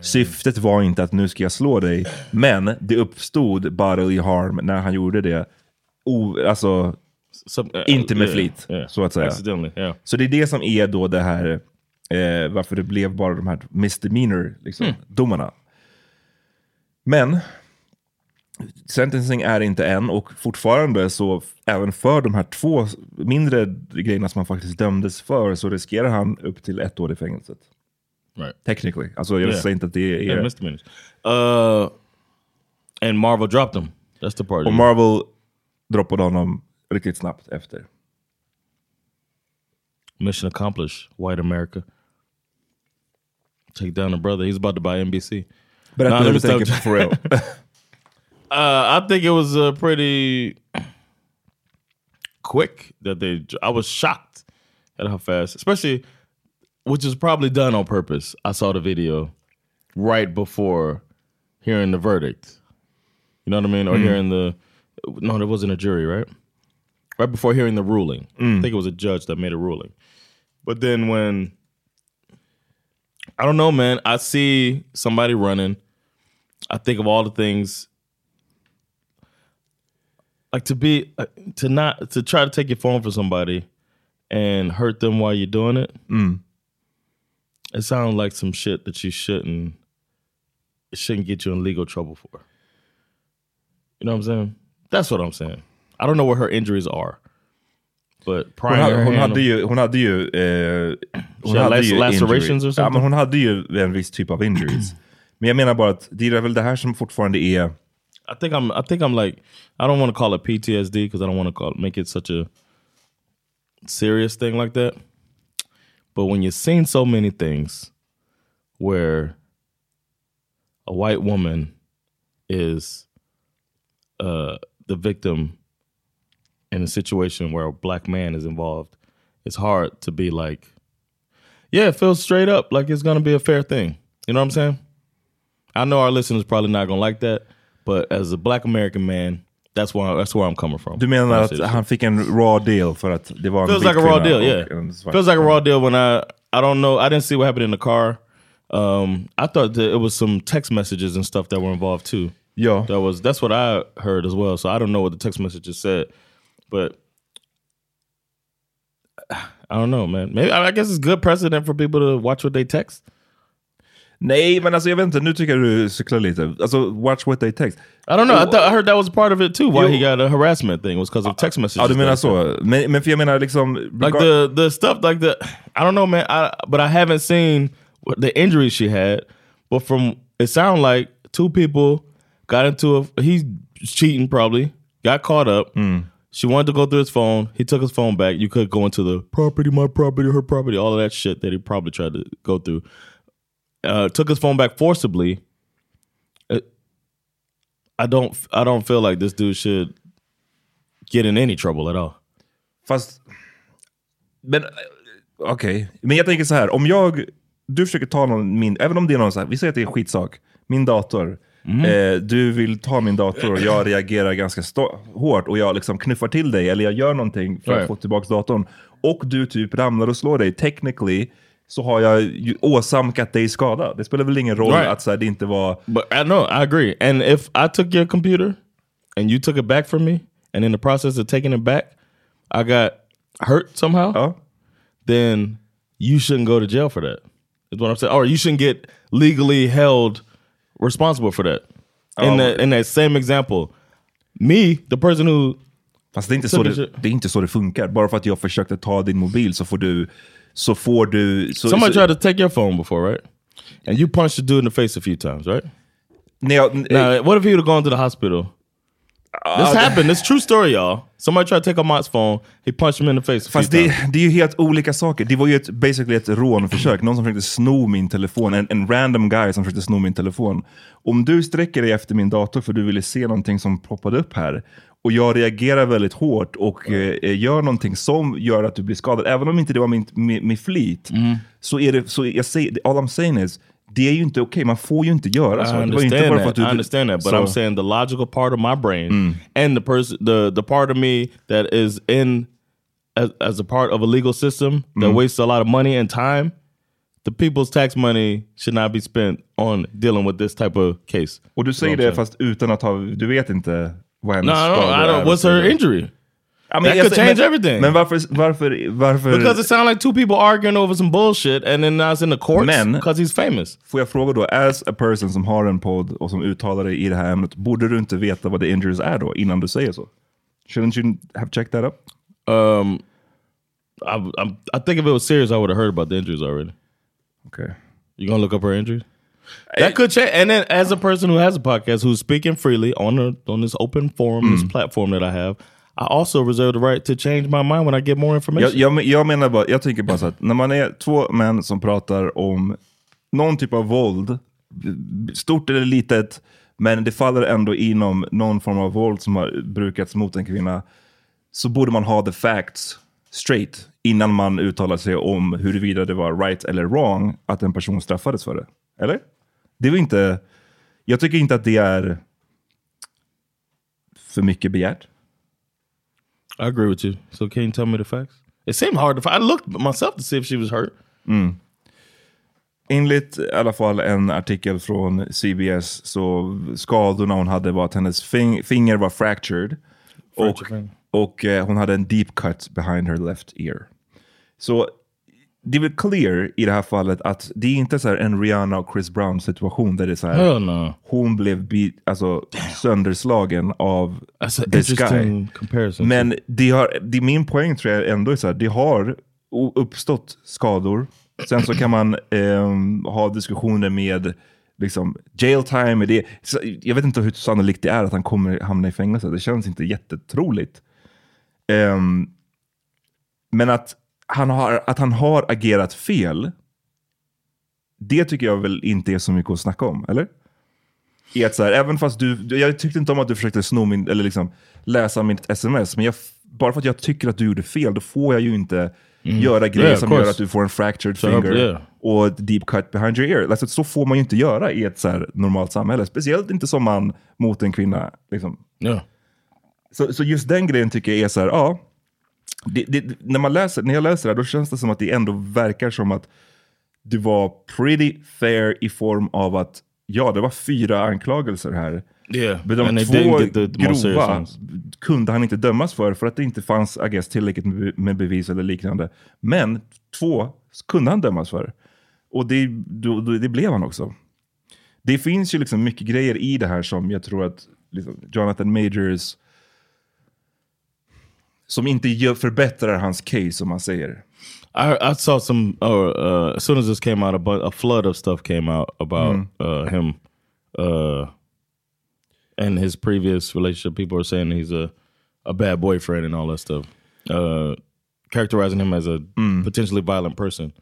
Syftet var inte att nu ska jag slå dig, men det uppstod bodily harm när han gjorde det. O, alltså, Some, uh, inte med yeah, flit, yeah. så att säga. Yeah. Så det är det som är då det här, eh, varför det blev bara de här misdemeanor liksom, Hmm. domarna. Men sentencing är inte än och fortfarande så även för de här två mindre grejerna som han faktiskt dömdes för så riskerar han upp till ett år i fängelset. Right. Technically. Alltså jag Yeah. säger inte att det är... Yeah, misdemeanors. Uh, and Marvel dropped them. That's the part. och Marvel droppade honom riktigt snabbt efter. Mission accomplished. White America. Take down the brother. He's about to buy NBC. Nah, hur let du me tänker stop. for real. Uh, I think it was uh, pretty quick that they. I was shocked at how fast, especially, which is probably done on purpose. I saw the video right before hearing the verdict. You know what I mean, or mm. hearing the. No, there wasn't a jury, right? Right before hearing the ruling, I mm. think it was a judge that made a ruling. But then when I don't know, man, I see somebody running. I think of all the things like to be uh, to not to try to take your phone from somebody and hurt them while you're doing it. Mm. It sounds like some shit that you shouldn't it shouldn't get you in legal trouble for. You know what I'm saying? That's what I'm saying. I don't know what her injuries are. But Hon, her hon hand- hade hon hade ju, eh, hon had hade lac- ju lacerations or Ja, something? men hon hade ju en viss typ av injuries. men jag menar bara att det är väl det här som fortfarande är, I think I'm. I think I'm like. I don't want to call it PTSD because I don't want to call it, make it such a serious thing like that. But when you've seen so many things where a white woman is uh, the victim in a situation where a black man is involved, it's hard to be like, yeah, it feels straight up like it's gonna be a fair thing. You know what I'm saying? I know our listeners probably not gonna like that, but as a black American man, that's where that's where I'm coming from. du menar att han fick en raw deal för att det var en feels like a raw deal? Yeah, feels like a raw deal when I I don't know. I didn't see what happened in the car. Um, I thought that it was some text messages and stuff that were involved too. Yeah. That was that's what I heard as well. So I don't know what the text messages said, but I don't know, man. Maybe I guess it's good precedent for people to watch what they text. Nej, men alltså jag vet inte, nu tycker jag du cyklar lite. Alltså, watch what they text. I don't know. I, thought, I heard that was part of it too. Why Jo. he got a harassment thing was because of ah, text messages. Ja, du menar så. Men, men för jag menar liksom... Like the the stuff like the I don't know, man. I but I haven't seen the injuries she had. But from it sounded like two people got into a. He's cheating probably. Got caught up. Hmm. She wanted to go through his phone. He took his phone back. You could go into the property, my property, her property, all of that shit that he probably tried to go through. Uh, took his phone back forcibly. Uh, I don't. I don't feel like this dude should get in any trouble at all. Fast... Men eh, okej. Men jag tänker så här, om jag... Du försöker ta någon min... Även om det är någon så här, vi säger att det är en skitsak. Min dator. Eh, du vill ta min dator och jag reagerar ganska hårt och jag liksom knuffar till dig eller jag gör någonting för att Right. få tillbaka datorn. Och du typ ramlar och slår dig. Technically så har jag ju åsamkat dig skada. Det spelar väl ingen roll Right. att så här, det inte var... But I know, I agree. And if I took your computer and you took it back from me, and in the process of taking it back, I got hurt somehow, Ja. then you shouldn't go to jail for that. Is what I'm saying. Or you shouldn't get legally held responsible for that. In Oh. that in that same example, me, the person who Fast det är, inte Så det, det är inte så det funkar. Bara för att jag försökte ta din mobil så får du... Så får du... Så, somebody så, tried to take your phone before, right? And you punched the dude in the face a few times, right? jag, Now, what if he would have gone to the hospital? This happened. This true story, y'all. Somebody tried to take Ahmad's phone. He punched him in the face. A Fast few det, times. det är ju helt olika saker. Det var ju ett, basically ett rånförsök. Någon som försökte sno min telefon. En, en random guy som försökte sno min telefon. Om du sträcker dig efter min dator för du ville se någonting som poppade upp här och jag reagerar väldigt hårt och eh, gör någonting som gör att du blir skadad, även om inte det var min, min, min flit, Mm. så är det, så jag säger, all I'm saying is, det är ju inte okej, man får ju inte göra så. I Det var understand bara för that. att du, I understand that, but så- I'm saying the logical part of my brain and the person, the the part of me that is in as, as a part of a legal system that wastes a lot of money and time. The people's tax money should not be spent on dealing with this type of case. Och du säger det fast utan att ha, du vet inte vad hennes No, I don't. skador I är don't what's her injury? Ja, men That could change men, everything. Men varför, varför, varför... Because it sounds like two people arguing over some bullshit, and then now it's in the courts Men- because he's famous. Får jag fråga då, as a person som har en podd och som uttalar dig i det här ämnet, borde du inte veta vad the injuries är då, innan du säger så? Shouldn't you have checked that up? Um, I, I, I think if it was serious, I would have heard about the injuries already. Okay. You gonna look up her injuries? That could change. And then, as a person who has a podcast, who's speaking freely on a, on this open forum, this platform that I have, I also reserve the right to change my mind when I get more information. Jag, jag, jag menar bara, jag tänker bara så att när man är två män som pratar om någon typ av våld, stort eller litet, men det faller ändå inom någon form av våld som har brukats mot en kvinna, så borde man ha the facts straight innan man uttalar sig om huruvida det var right eller wrong att en person straffades för det. Eller? Det var inte... Jag tycker inte att det är för mycket begärt. I agree with you. So can you tell me the facts? It seemed hard to find. I looked myself to see if she was hurt. Enligt i alla fall en artikel från CBS så skadorna hon hade var att hennes fing finger var fractured. Och, Fractured finger. och eh, hon hade en deep cut behind her left ear. Så det är väl clear i det här fallet att det är inte så här en Rihanna och Chris Brown situation där det är så här, Hell no. hon blev bit, alltså, sönderslagen av That's an this guy. comparison. Men det har, det, min poäng tror jag ändå är så här, det har uppstått skador. Sen så kan man ehm, ha diskussioner med liksom, jail time. Det, jag vet inte hur sannolikt det är att han kommer hamna i fängelse. Det känns inte jättetroligt. Ehm, men att han, har, att han har agerat fel, det tycker jag väl inte är så mycket att snacka om, eller? I att så här, även fast du, jag tyckte inte om att du försökte sno min, eller liksom läsa mitt sms, men jag, bara för att jag tycker att du gjorde fel, då får jag ju inte göra grejer Yeah, som gör att du får en fractured Så, finger yeah. och deep cut behind your ear. Alltså, så får man ju inte göra i ett så här normalt samhälle, speciellt inte som man mot en kvinna. Liksom. yeah. Så, så just den grejen tycker jag är så här, ja. Det, det, när, man läser, när jag läser det här, då känns det som att det ändå verkar som att det var pretty fair i form av att ja, det var fyra anklagelser här. Yeah. Men de And två grova kunde han inte dömas för, för att det inte fanns I guess, tillräckligt med, med bevis eller liknande. Men två kunde han dömas för. Och det, då, då, det blev han också. Det finns ju liksom mycket grejer i det här som jag tror att liksom, Jonathan Majors som inte förbättrar hans case, om man säger. I, I saw some. Uh, uh, as soon as this came out, a, bu- a flood of stuff came out about uh, him uh, and his previous relationship. People are saying he's a a bad boyfriend and all that stuff, uh, characterizing him as a potentially violent person.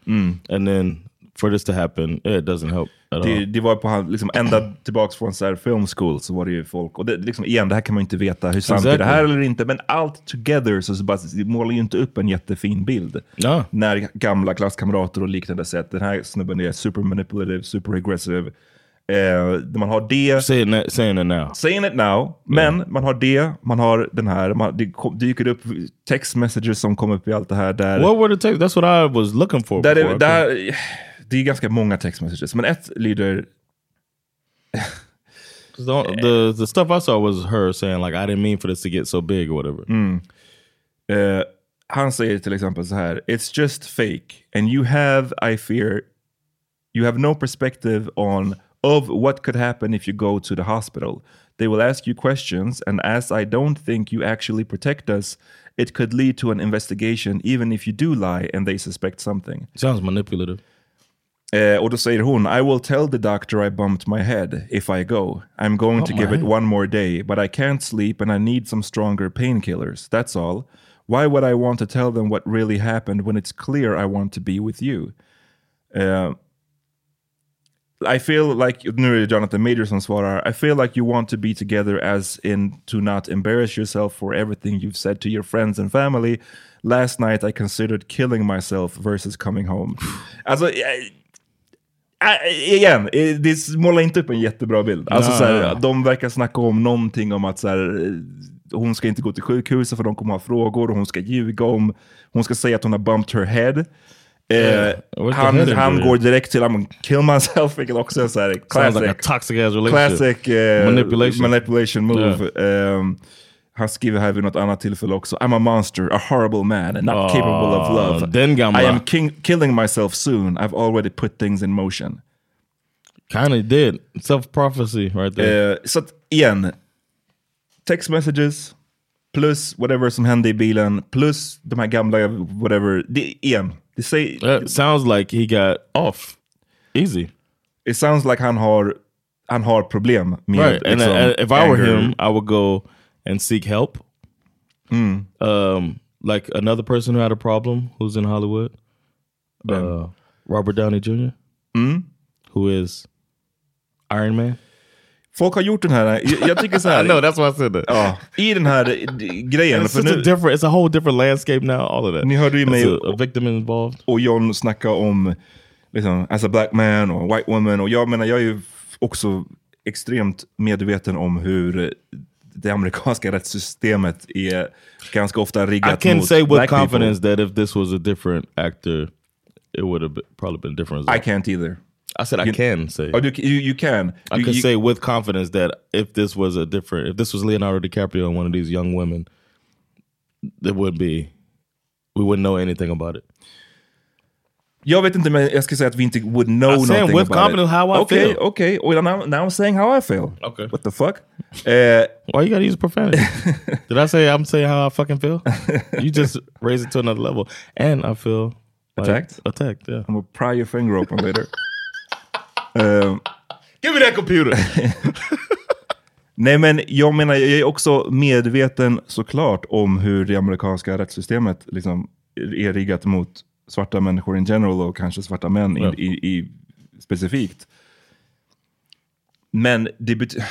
And then for this to happen, it doesn't help Det, det var på han, liksom, ända tillbaks från så här film school så var det ju folk, och det, liksom, igen det här kan man ju inte veta hur sant är det Exactly. här eller inte, men allt together så, så bara, det målar ju inte upp en jättefin bild. Ja. När gamla klasskamrater och liknande säger att den här snubben är super manipulative, super aggressive. Eh, man har det, Saying that, saying it now. saying it now, men man har det, man har den här, man, det dyker upp text messages som kommer upp i allt det här där. What were the takes? That's what I was looking for. Där before. är, där, det är ganska många text messages, men ett lyder the, the the stuff I saw was her saying like I didn't mean for this to get so big or whatever. Eh, han säger till exempel så här, It's just fake and you have, I fear, you have no perspective on of what could happen if you go to the hospital. They will ask you questions and as I don't think you actually protect us, it could lead to an investigation even if you do lie and they suspect something. Sounds manipulative. Eh, och då säger hon, I will tell the doctor I bumped my head if I go. I'm going to Oh give my. it one more day, but I can't sleep and I need some stronger painkillers. That's all. Why would I want to tell them what really happened when it's clear I want to be with you? Eh, I feel like, nu är det Jonathan Major som svarar, I feel like you want to be together as in to not embarrass yourself for everything you've said to your friends and family. Last night I considered killing myself versus coming home. alltså, eh, Äh, igen, eh, det målar inte upp en jättebra bild. Alltså, Nej. så här, de verkar snacka om någonting om att så här, eh, hon ska inte gå till sjukhuset för de kommer ha frågor och hon ska ljuga om, hon ska säga att hon har bumped her head. Eh, Where's the han han går direkt till I'm gonna kill myself, vilket också är så här, Sounds classic, like toxic ass relationship. classic eh, Manipulation. manipulation move. Ehm, han skriver här vid något annat tillfälle också, I'm a monster, a horrible man, and not Ah, capable of love. den gamla. I am killing myself soon, I've already put things in motion. Kind of did. Self prophecy right there. Eh, så att igen, text messages plus whatever som hände i bilen plus de här gamla whatever. Det, igen, det säger, that sounds like he got off easy. it sounds like han har, han har problem med Right. And liksom, uh, if I were anger. him, I would go and seek help. Mm. Um, like another person who had a problem who's in Hollywood, uh, Robert Downey Jr., Mm. who is Iron Man. Folk har gjort den här, jag, tycker så här. I know that's why I said that. ja, I den här eh, grejen, It's such a nu, different. It's a whole different landscape now. All of that. Ni hörde ju mig a, a victim involved. och John snacka om liksom, as a black man och white woman. Och jag menar, jag är ju också extremt medveten om hur det amerikanska rättssystemet är ganska ofta I riggat can mot say with confidence people. that if this was a different actor, it would have probably been different. As I can't either. I said I You- can say. Oh, you, you, can. I You- you- say with confidence that if this was a different, if this was Leonardo DiCaprio and one of these young women, there would be, we wouldn't know anything about it. Jag vet inte, men jag ska säga att vi inte would know I'm saying with about confidence it. how I okay, feel. Okay, well, now, now I'm saying how I feel. Okay. What the fuck? Eh, Why you gotta use profanity? Did I say I'm saying how I fucking feel? you just raise it to another level, and I feel like Attacked? Attacked, yeah. I'm gonna pry your finger open later. Um, Give me that computer. Nej men jag menar, jag är också medveten såklart om hur det amerikanska rättssystemet liksom är riggat mot svarta människor in general och kanske svarta män i, i, i, specifikt. Men det betyder...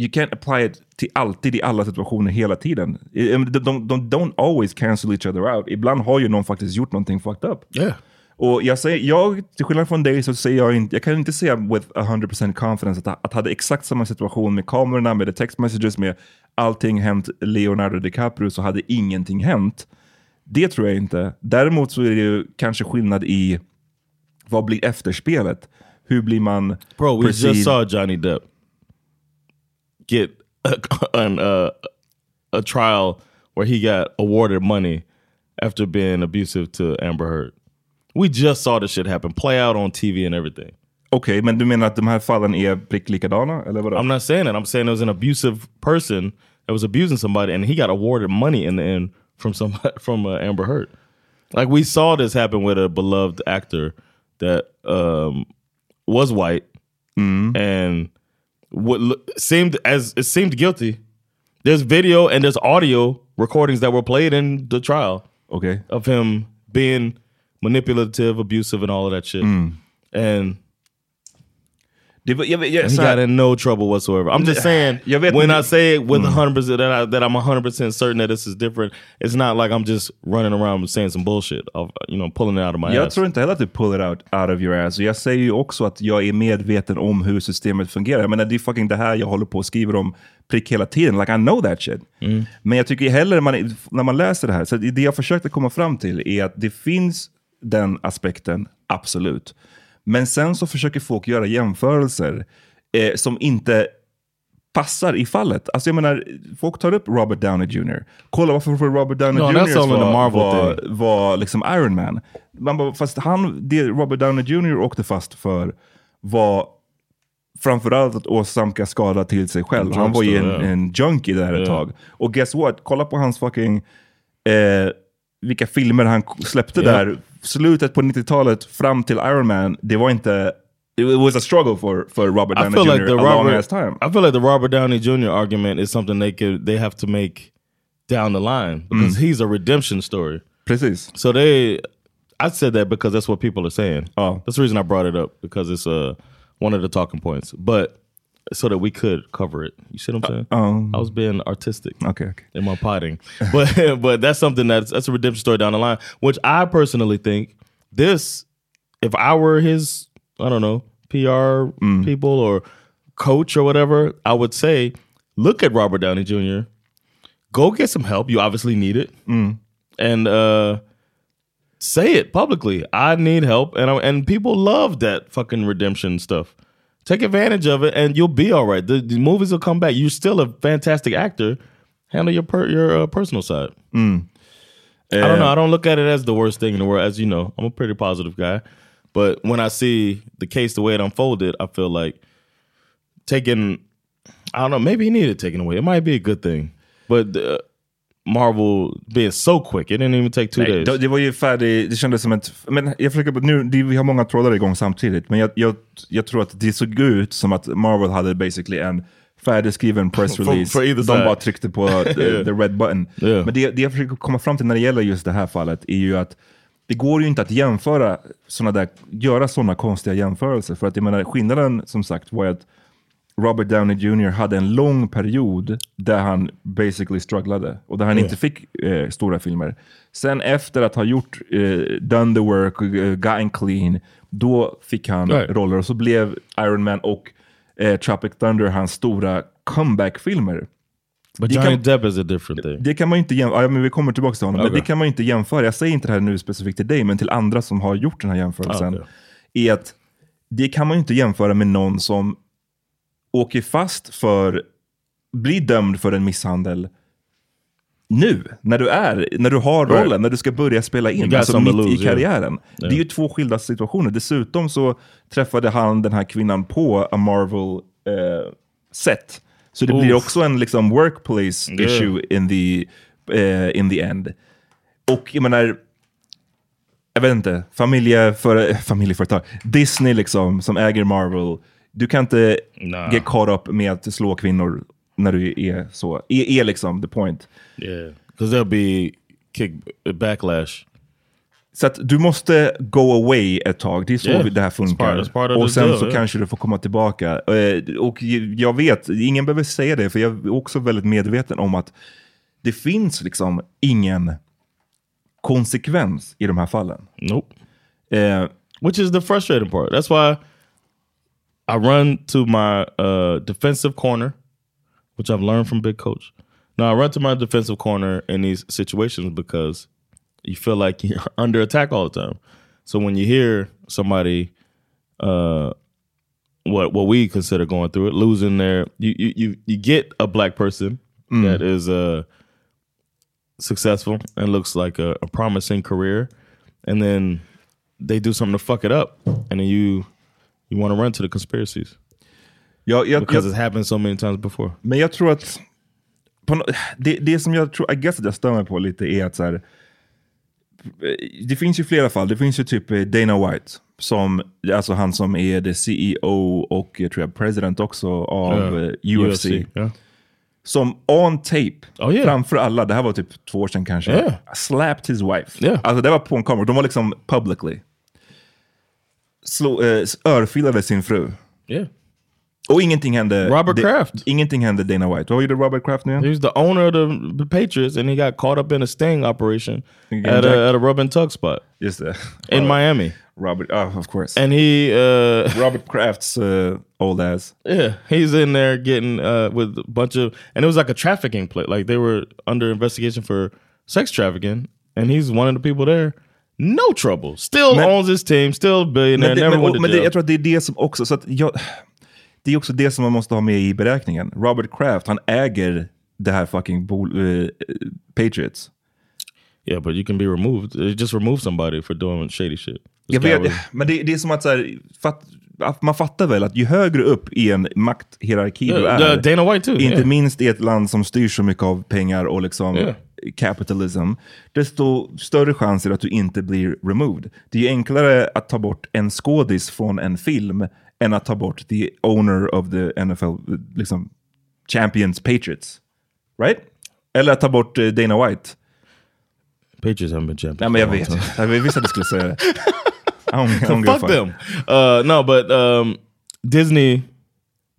You can't apply it till alltid i alla situationer hela tiden. De, de, de don't always cancel each other out. Ibland har ju någon faktiskt gjort någonting fucked up. yeah. Och jag, säger, jag, till skillnad från dig så säger jag inte, jag kan inte säga with 100% confidence att, att hade exakt samma situation med kamerorna, med text messages, med allting hänt Leonardo DiCaprio så hade ingenting hänt. Det tror jag inte. Däremot så är det ju kanske skillnad i vad blir efterspelet? Hur blir man Bro, we perceived? just saw Johnny Depp get a, an, uh, a trial where he got awarded money after being abusive to Amber Heard. We just saw this shit happen, play out on TV and everything. Okej, men du menar att de här fallen är prick likadana? Eller vadå? I'm not saying that. I'm saying there was an abusive person that was abusing somebody, and he got awarded money in the end from some from uh, Amber Heard. Like we saw this happen with a beloved actor that um, was white and what seemed as it seemed guilty. There's video and there's audio recordings that were played in the trial Okay, of him being manipulative, abusive, and all of that shit. And Det var, jag, vet- jag, he så här- got in no trouble whatsoever. I'm just saying, Jag vet when I say it with 100% that, I, that I'm 100% certain that this is different, it's not like I'm just running around saying some bullshit, of, you know, pulling it out of my Jag ass. tror inte heller att du pull it out, out of your ass. Jag säger ju också att jag är medveten om hur systemet fungerar. Jag menar, det är fucking det här jag håller på och skriver om prick hela tiden. Like I know that shit. Men jag tycker hellre man, när man läser det här, så det jag försökte komma fram till är att det finns den aspekten, absolut. Men sen så försöker folk göra jämförelser eh, som inte passar i fallet. Alltså jag menar, folk tar upp Robert Downey Jr. Kolla varför får Robert Downey No, Jr. var, var, var liksom Iron Man. Man bara, fast han, det Robert Downey Jr. åkte fast för var framförallt att åsamka skada till sig själv. Han var ju en, ja. en junkie där ett Ja. tag. Och guess what? Kolla på hans fucking... Eh, vilka filmer han släppte Ja. där. Slutet på 90-talet fram till Iron Man, det var inte... It was a struggle for, for Robert I Downey feel Jr. like the a long Robert, ass time. I feel like the Robert Downey Jr. argument is something they could they have to make down the line because he's a redemption story. Precis. So they, I said that because that's what people are saying. Oh. That's the reason I brought it up because it's uh one of the talking points. But so that we could cover it. You see what I'm saying? um, I was being artistic Okay, okay. in my potting, but but that's something that's that's a redemption story down the line, which I personally think this, if I were his, I don't know, PR people or coach or whatever, I would say, look at Robert Downey Jr. Go get some help. You obviously need it, and uh, say it publicly. I need help, and I, and people love that fucking redemption stuff. Take advantage of it, and you'll be all right. The, the movies will come back. You're still a fantastic actor. Handle your per, your uh, personal side. I don't know. I don't look at it as the worst thing in the world. As you know, I'm a pretty positive guy. But when I see the case the way it unfolded, I feel like taking, I don't know, maybe he needed taken away. It might be a good thing. But uh, Marvel being so quick, it didn't even take two Nej, days. det, var ju färdigt, det kändes som ett... Men jag försöker, nu, det, vi har många trådar igång samtidigt, men jag, jag, jag tror att det såg ut som att Marvel hade basically en färdigskriven press For- for De side. bara tryckte på the, the red button. Yeah. Men det, det jag försöker komma fram till när det gäller just det här fallet är ju att det går ju inte att jämföra såna där, göra sådana konstiga jämförelser. För att jag menar, skillnaden som sagt var att Robert Downey Jr. hade en lång period där han basically strugglade och där han inte fick eh, stora filmer. Sen efter att ha gjort, eh, done the work, uh, gotten clean, då fick han Right. roller och så blev Iron Man och eh, Tropic Thunder hans stora comeback-filmer. but Johnny kan- Depp is a different thing. Det kan man inte jämföra, ja, men vi kommer tillbaka till honom, men Okej. det kan man inte jämföra. Jag säger inte det här nu specifikt till dig, men till andra som har gjort den här jämförelsen. Okej. Är att det kan man ju inte jämföra med någon som åker fast för, blir dömd för en misshandel nu, när du är, när du har rollen, Right. när du ska börja spela in, alltså mitt to i lose, yeah. karriären. Det är ju två skilda situationer. Dessutom så träffade han den här kvinnan på a Marvel eh, set. Så det blir Oof. också en liksom workplace Yeah. issue in the, eh, in the end. Och jag menar, jag vet inte, familjeföre, familjeföretag, Disney liksom, som äger Marvel, du kan inte Nah. get caught up med att slå kvinnor när du är så. Är, är liksom the point. Yeah, because there'll be kick backlash. Så att du måste go away ett tag. Det är så Yeah. det här It's funkar. part- it's part och sen deal, så yeah. kanske du får komma tillbaka. Eh, Och jag vet, ingen behöver säga det, för jag är också väldigt medveten om att det finns liksom ingen konsekvens i de här fallen. Nope. Eh, which is the frustrating part. That's why I run to my uh, defensive corner, which I've learned from Big Coach. Now I run to my defensive corner in these situations because you feel like you're under attack all the time. So when you hear somebody, uh, what what we consider going through it, losing their, you you you, you get a black person that is uh, successful and looks like a, a promising career, and then they do something to fuck it up, and then you you want to run to the conspiracies Jag, jag, because jag, it's happened so many times before. Men jag tror att på, det, det som jag tror, I guess att jag stör mig på lite är att så här, det finns ju flera fall. Det finns ju typ eh, Dana White, som, alltså han som är the CEO och jag tror jag president också av eh, UFC. yeah. Som on tape, Oh, yeah. framför alla, det här var typ två år sedan kanske, Yeah. slapped his wife. Yeah. Alltså det var på en kamera, de var liksom publicly. Slå, eh, örfilade sin fru. Yeah. Och ingenting hände. Robert det- Kraft. Ingenting hände Dana White. Vad gjorde Robert Kraft nu igen? He was the owner of the, the Patriots, and he got caught up in a sting operation at a, at a rub and tug spot Just det. in Miami. Robert, oh, of course. And he, uh, Robert Kraft's uh, old ass. yeah, he's in there getting uh, with a bunch of, and it was like a trafficking play. Like they were under investigation for sex trafficking, and he's one of the people there. No trouble. Still Men- owns his team. Still billionaire. Men, det, never men, went to men det, jag tror att det är det som också, så att jag, det är också det som man måste ha med i beräkningen. Robert Kraft, han äger det här fucking bol, eh, Patriots. yeah, but you can be removed. Uh, Just remove somebody for doing shady shit. Vet, was- men det, det är som att, så här, fatt, att man fattar väl att ju högre upp i en makthierarki du Yeah, är, the- Dana White too, inte yeah. minst i ett land som styrs så mycket av pengar och liksom Yeah. Capitalism, desto större chans är det att du inte blir removed. Det är enklare att ta bort en skådis från en film än att ta bort the owner of the NFL, liksom champions Patriots. Right? Eller att ta bort eh, Dana White. Patriots haven't been champions. Nej men jag vet. Jag visste att du skulle säga det. I don't, I don't Fuck them. Uh, no, but um, Disney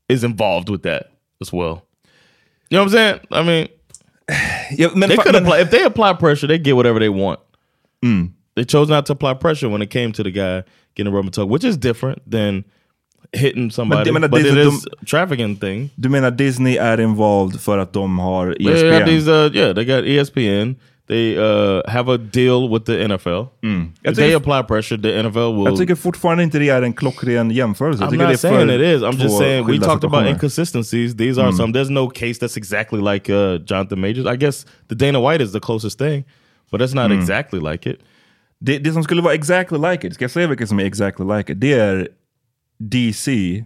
is involved with that as well. You know what I'm saying? I mean, Men they could men- apply if they apply pressure, they get whatever they want. Mm. They chose not to apply pressure when it came to the guy getting a rubber tug, which is different than hitting somebody. menar, but det- it de- a trafficking thing. Du menar Disney är involved för att de har They ESPN? have these, uh, yeah, they got ESPN. They uh, have a deal with the NFL. Jag mm. If they apply pressure, the NFL will. Jag tycker fortfarande inte det är en klockren jämförelse. Jag I'm tycker det är not uh, saying för it is. I'm just saying we talked about inconsistencies. These are mm. some. There's no case that's exactly like uh, Jonathan Majors. I guess the Dana White is the closest thing, but that's not mm. exactly like it. Det, det som skulle vara exactly like it, ska jag säga vilket som är exactly like it? Det är DC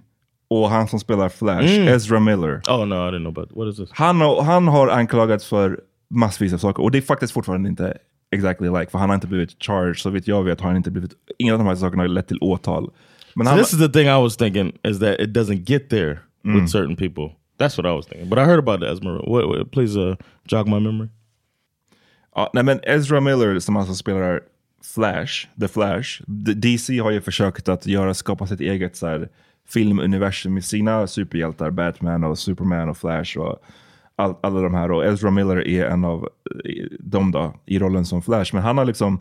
och han som spelar Flash, Ezra Miller. Oh no, I didn't know about what is this? Han, har- han har anklagats för massvis av saker och det är faktiskt fortfarande inte exactly like, för han har inte blivit charged, så vitt jag vet har han inte blivit, ingen av de här sakerna har lett till åtal. Men So han, this is the thing I was thinking is that it doesn't get there with certain people. That's what I was thinking. But I heard about the Esmeralda. What, what, please uh, jog my memory. Ja, nej men Ezra Miller som alltså spelar Flash, The Flash. DC har ju försökt att göra, skapa sitt eget så här, filmuniversum med sina superhjältar, Batman och Superman och Flash och all, alla de här. Och Ezra Miller är en av eh, dem då, i rollen som Flash. Men han har liksom,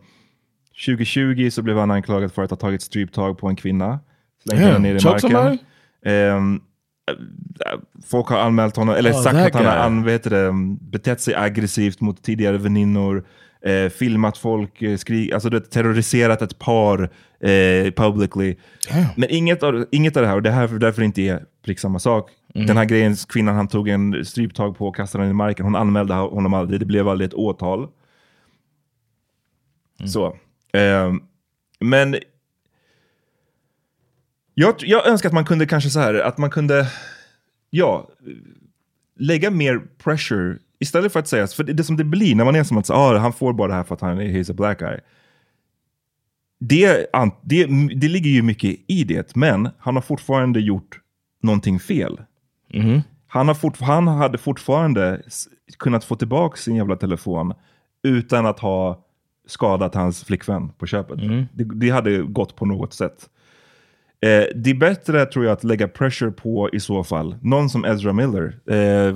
2020 så blev han anklagad för att ha tagit stryptag på en kvinna. Slängde Yeah, henne ner i marken. äh, folk har anmält honom, eller Oh, sagt att han har guy. an, vet det, betett sig aggressivt mot tidigare väninnor, eh, filmat folk, eh, skri, alltså det, terroriserat ett par eh, publicly. Men inget av, inget av det här, och det här därför inte är prick samma sak. Mm. Den här grejen, kvinnan han tog en stryptag på och kastade den i marken, hon anmälde honom aldrig, det blev aldrig ett åtal. Mm. Så. Ehm, men jag, jag önskar att man kunde kanske så här, att man kunde, ja, lägga mer pressure istället för att säga, för det, det som det blir när man är som att ah, han får bara det här för att han är he's a black guy. Det, det, det ligger ju mycket i det, men han har fortfarande gjort någonting fel. Han, har fort, han hade fortfarande kunnat få tillbaka sin jävla telefon utan att ha skadat hans flickvän på köpet. Det, det hade gått på något sätt. Eh, det är bättre tror jag att lägga pressure på i så fall, någon som Ezra Miller. Eh,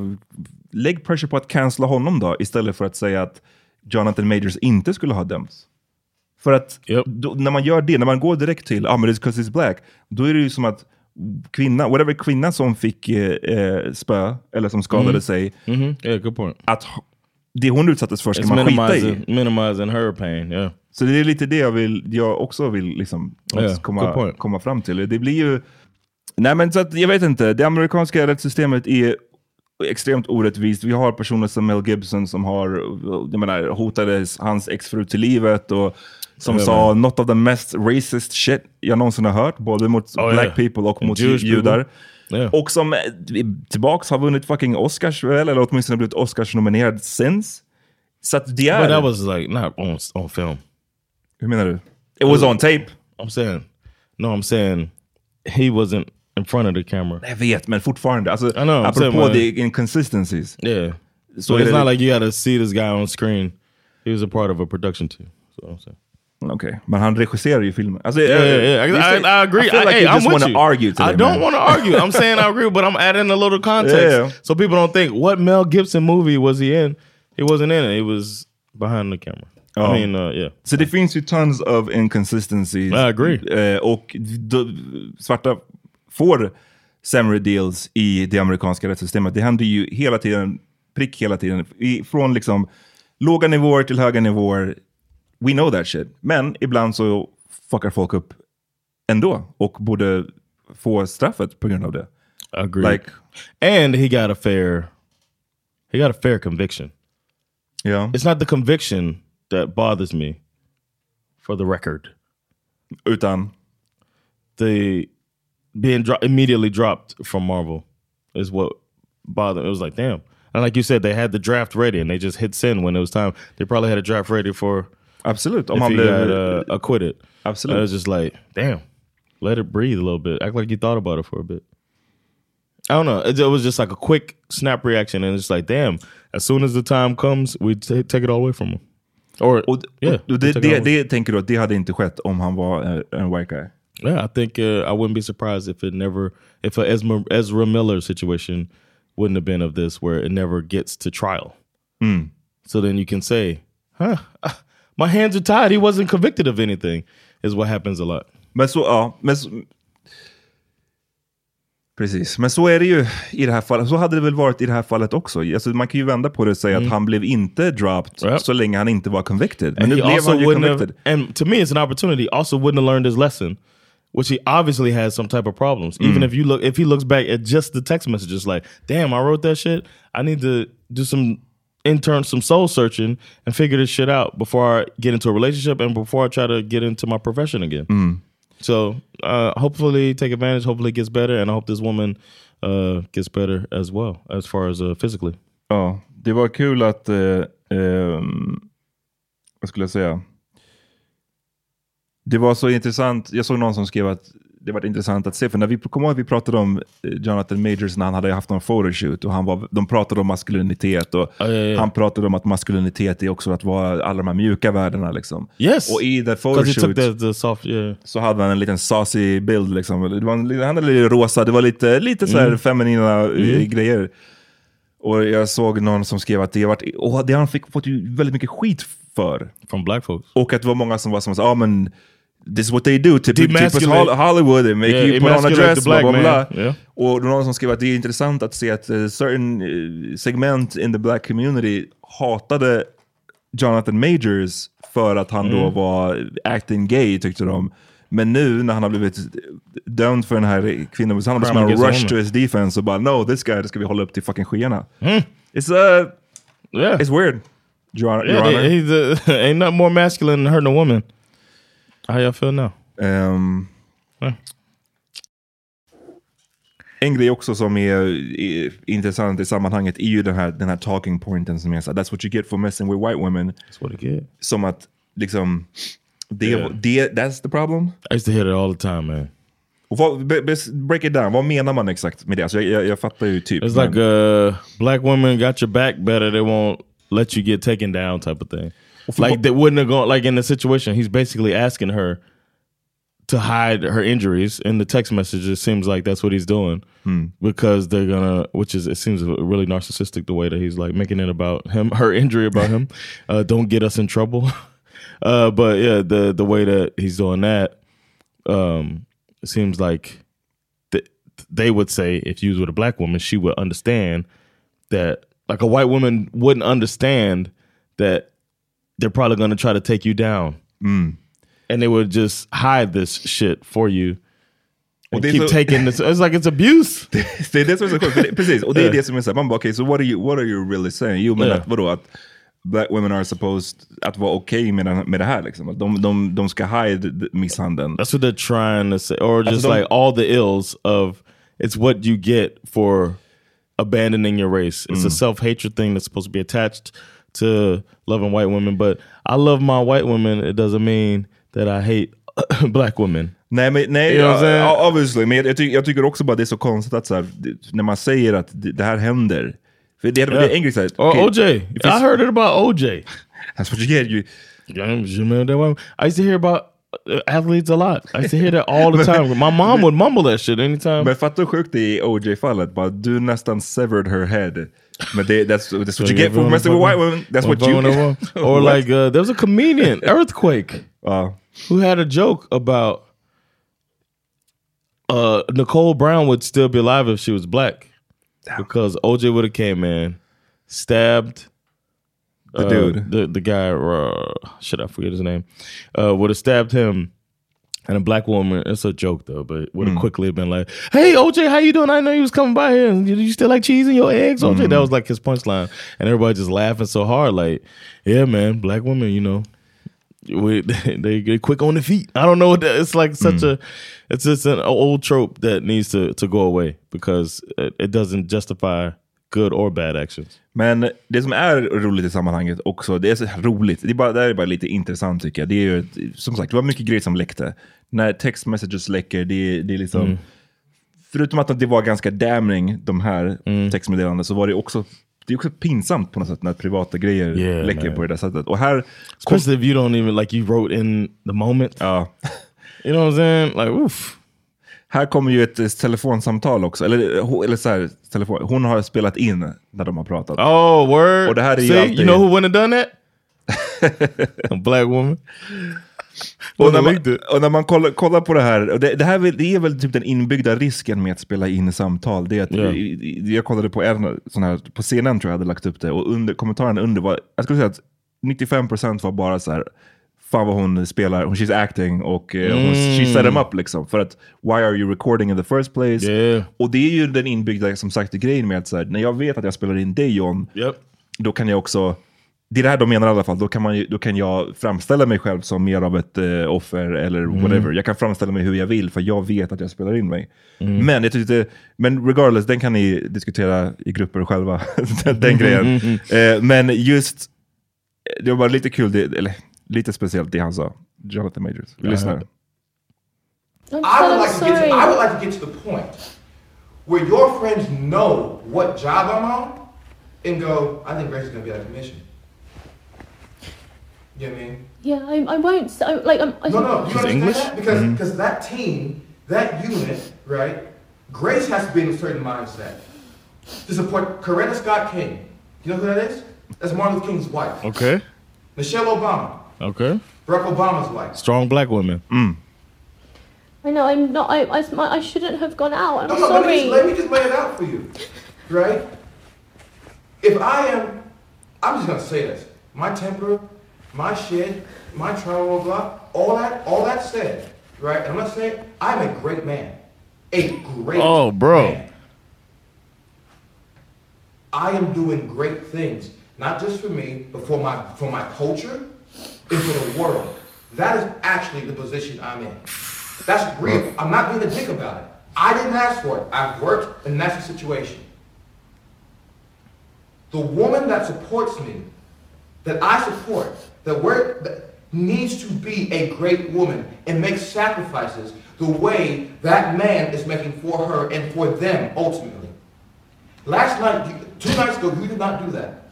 lägg pressure på att cancella honom då, istället för att säga att Jonathan Majors inte skulle ha dömts. För att Yep. då, när man gör det, när man går direkt till ah, men it's because he's black, då är det ju som att kvinna, whatever kvinna som fick eh, eh, spö, eller som skadade sig, hmm Yeah, good point. att det hon utsattes för ska It's man skita i. minimizing, her pain. Yeah. Så det är lite det jag, vill, jag också vill liksom good komma, komma fram till. Det blir ju... Nej men så att, jag vet inte, det amerikanska rättssystemet är extremt orättvist. Vi har personer som Mel Gibson som har, jag menar, hotade hans exfru till livet och som sa något av the mest racist shit jag någonsin har hört, både mot Oh, black yeah. people och mot Jewish judar. Yeah. Och som eh, tillbaks har vunnit fucking Oscars väl, eller åtminstone blivit Oscars-nominerad since. Så att det är... But that was like not on on film. Hur menar du? It was on tape. I'm saying, no, I'm saying he wasn't in front of the camera. Jag vet, men fortfarande. Alltså, I know, apropå saying, the inconsistencies. Yeah. So är it's det- not like you got to see this guy on screen. He was a part of a production team. So I'm saying. Okej, men han regisserar ju filmen. Alltså, Yeah, yeah, yeah. I, I, I agree. I feel I, like hey, you I'm just want to argue today, I don't want to argue. I'm saying I agree, but I'm adding a little context Yeah, so people don't think what Mel Gibson movie was he in? He wasn't in it. He was behind the camera. Oh. I mean, uh, yeah. Så det finns ju tons of inconsistencies. I agree. Eh, och svarta får sämre deals i det amerikanska rättssystemet. Det händer ju hela tiden, prick hela tiden. I, från liksom låga nivåer till höga nivåer. We know that shit. Men ibland så fuckar folk upp ändå och borde få straffet på grund av det. I agree. Like, and he got a fair, he got a fair conviction. Yeah. It's not the conviction that bothers me, for the record. Utan, the being dro- immediately dropped from Marvel is what bothered. It was like, damn. And like you said, they had the draft ready, and they just hit send when it was time. They probably had a draft ready for absolut. Om if han he blev... got uh, acquitted. Absolut. It was just like, damn. Let it breathe a little bit. Act like you thought about it for a bit. I don't know. It, it was just like a quick snap reaction, and it's like, damn. As soon as the time comes, we take it all away from him. Or och, yeah, och we det, take it all det, det tänker du att det hade inte skett om han var eh, en white guy? Yeah, I think uh, I wouldn't be surprised if it never, if a Ezra, Ezra Miller situation wouldn't have been of this, where it never gets to trial. So then you can say, huh, my hands are tied. He wasn't convicted of anything, is what happens a lot. Men så, ja. Men så, precis, men så är det ju i det här fallet. Så hade det väl varit i det här fallet också. Alltså, man kan ju vända på det och säga att mm. han blev inte dropped Ja. så länge han inte var convicted. Men And nu blev han ju wouldn't have, convicted. and to me, it's an opportunity. Also, wouldn't have learned his lesson, which he obviously has some type of problems. Even mm. if you look, if he looks back at just the text messages, like, damn, I wrote that shit. I need to do some intern, some soul searching, and figure this shit out before I get into a relationship and before I try to get into my profession again. So, uh, hopefully, take advantage. Hopefully, it gets better, and I hope this woman uh, gets better as well, as far as uh, physically. Ja, det var kul att, eh, ehm, vad skulle jag säga? Det var så intressant, jag såg någon som skrev att det var intressant att se, för när vi kommer ihåg att vi pratade om eh, Jonathan Majors när han hade haft någon photoshoot och han var, de pratade om maskulinitet och ja, ja. han pratade om att maskulinitet är också att vara alla de här mjuka värdena liksom. Yes, Och i the photoshoot the, the soft. Yeah. så hade han en liten saucy bild. Liksom. Det var han hade lite rosa, det var lite, lite så här feminina eh, grejer. Och jag såg någon som skrev att det, varit, och det han fick fått väldigt mycket skit för. From black folks. Och att det var många som var som sa, ah, men this is what they do, typ, typ. Hollywood, they make Yeah, you put on a dress, bla bla bla. Yeah. Och någon som skrev att det är intressant att se att uh, certain eh, segment in the black community hatade Jonathan Majors för att han Mm. då var acting gay tyckte de. Men nu när han har blivit dömd för den här kvinnan, så han har rush to his defense och bara no, this guy det ska vi hålla upp till fucking skyarna. Mm. It's, uh, Yeah. it's weird. Your, Honor- Yeah, Your Honor. they- he's uh, ain't nothing more masculine than hurting a woman. How y'all feel now? Ehm, Ja. En grej också som är, är intressant i sammanhanget är ju den här, den här talking pointen som är så that's what you get for messing with white women. That's what it get. Som att liksom, det, Yeah. det, that's the problem. I used to hear it all the time, man. Och vad, break it down, vad menar man exakt med det? Alltså jag, jag, jag fattar ju typ. It's men- like uh, black women got your back better. They won't let you get taken down, type of thing. Like they wouldn't have gone. Like in the situation, he's basically asking her to hide her injuries. In the text message, it seems like that's what he's doing because they're gonna. Which is it seems really narcissistic the way that he's like making it about him, her injury about him. Uh, don't get us in trouble. Uh, but yeah, the the way that he's doing that, um, it seems like th- they would say if you was with a black woman, she would understand that like a white woman wouldn't understand that they're probably going to try to take you down, mm. and they would just hide this shit for you And det keep så- taking this. It's like it's abuse. det är det som är så sjukt. det- Precis, och det är det som är så man bara okej, so what are you, what are you really saying? Jo men Ja. att, vadå, att black women are supposed att vara okej med, den- med det här liksom. Att De, de, de ska hide misshandeln. That's what they're trying to say, or just like all the ills of it's what you get for abandoning your race. It's a mm. self hatred thing that's supposed to be attached to loving white women. But I love my white women. It doesn't mean that I hate black women. Nej, men, nej You know ja, obviously. Men jag, jag, ty jag tycker också bara det är så konstigt att så här, det, när man säger att det, det här händer. För det, det är en grej såhär, Or okej, OJ. det I heard it about OJ. That's what you get. You, I used to hear about uh, athletes a lot. I used to hear that all the time. My mom would mumble that shit anytime. men fatta hur sjukt det är i OJ-fallet. Du nästan severed her head. Men det, that's, that's what you get for messing with white women. That's what you get. Or like uh, there was a comedian, Earthquake, who had a joke about uh, Nicole Brown would still be alive if she was black because OJ would have came in, stabbed The uh, dude. the the guy. Uh, should I forget his name? Uh, would have stabbed him. And a black woman, it's a joke though, but would have mm. quickly been like, "Hey OJ, how you doing? I know you was coming by here. And you, you still like cheese in your eggs, OJ?" That mm-hmm. was like his punchline, and everybody just laughing so hard, like, "Yeah, man, black women, you know, we, they get quick on the feet. I don't know what that. It's like such mm. a, it's just an old trope that needs to to go away because it, it doesn't justify good or bad actions. Men det som är roligt i sammanhanget också, det är så roligt, det är, bara, det här är bara lite intressant tycker jag. Det är ju, som sagt, det var mycket grejer som läckte. När text messages läcker, det, är- det är liksom... Förutom att det var ganska damning, de här textmeddelandena, så var det också det är också pinsamt på något sätt när privata grejer Yeah, läcker man. på det där sättet. Och här... Especially if you don't even like you wrote in the moment. Ja, You know what I'm saying? Like, oof. Här kommer ju ett eh, telefonsamtal också. Eller, ho- eller så här, telefon. Hon har spelat in när de har pratat. Oh, word. Och det här är ju See, alltid- you know who wouldn't have done that? a black woman. Och när, man, it. och när man kollar, kollar på det här, det, det, här det är väl typ den inbyggda risken med att spela in samtal. Det är att, i- Jag kollade på en sån här, på CNN tror jag hade lagt upp det, och under, kommentarerna under var, jag skulle säga att 95% var bara så här, fan vad hon spelar, hon she's acting och eh, hon, she set them up liksom. För att, why are you recording in the first place? Yeah. Och det är ju den inbyggda, som sagt, grejen med att så här, när jag vet att jag spelar in dig John, Yep. då kan jag också, det är det här de menar i alla fall, då kan, man, då kan jag framställa mig själv som mer av ett eh, offer eller Mm. whatever. Jag kan framställa mig hur jag vill för jag vet att jag spelar in mig. Mm. Men jag tyckte, men regardless, den kan ni diskutera i grupper själva, den, den grejen. Eh, men just, det var bara lite kul, det, eller lite speciellt det han sa. Jonathan Majors. Vi lyssnar. I I'm would, so like to get to. I would like to get to the point where your friends know what job I'm on and go, I think Grace is going to be out of commission. You know what I mean? Yeah, I, I won't. s- I, like, I'm, I, No, no, you understand English? that? Because mm-hmm. because that team, that unit, right? Grace has to be in a certain mindset to support Coretta Scott King. You know who that is? That's Martin Luther King's wife. Okay. Michelle Obama, Okay. Barack Obama's wife. Strong black women. Mm. I know I'm not. I, I, I shouldn't have gone out. I'm No, no, let me, sorry. just, let me just lay it out for you, right? If I am, I'm just gonna say this: my temper, my shit, my trauma, blah, blah, all that, all that said, right? And I'm not saying I'm a great man, a great Oh, bro. man. I am doing great things, not just for me, but for my for my culture for the world. That is actually the position I'm in. That's real. I'm not being a dick about it. I didn't ask for it. I've worked, and that's the situation. The woman that supports me, that I support, that, we're, that needs to be a great woman and make sacrifices the way that man is making for her and for them ultimately. Last night, two nights ago, you did not do that,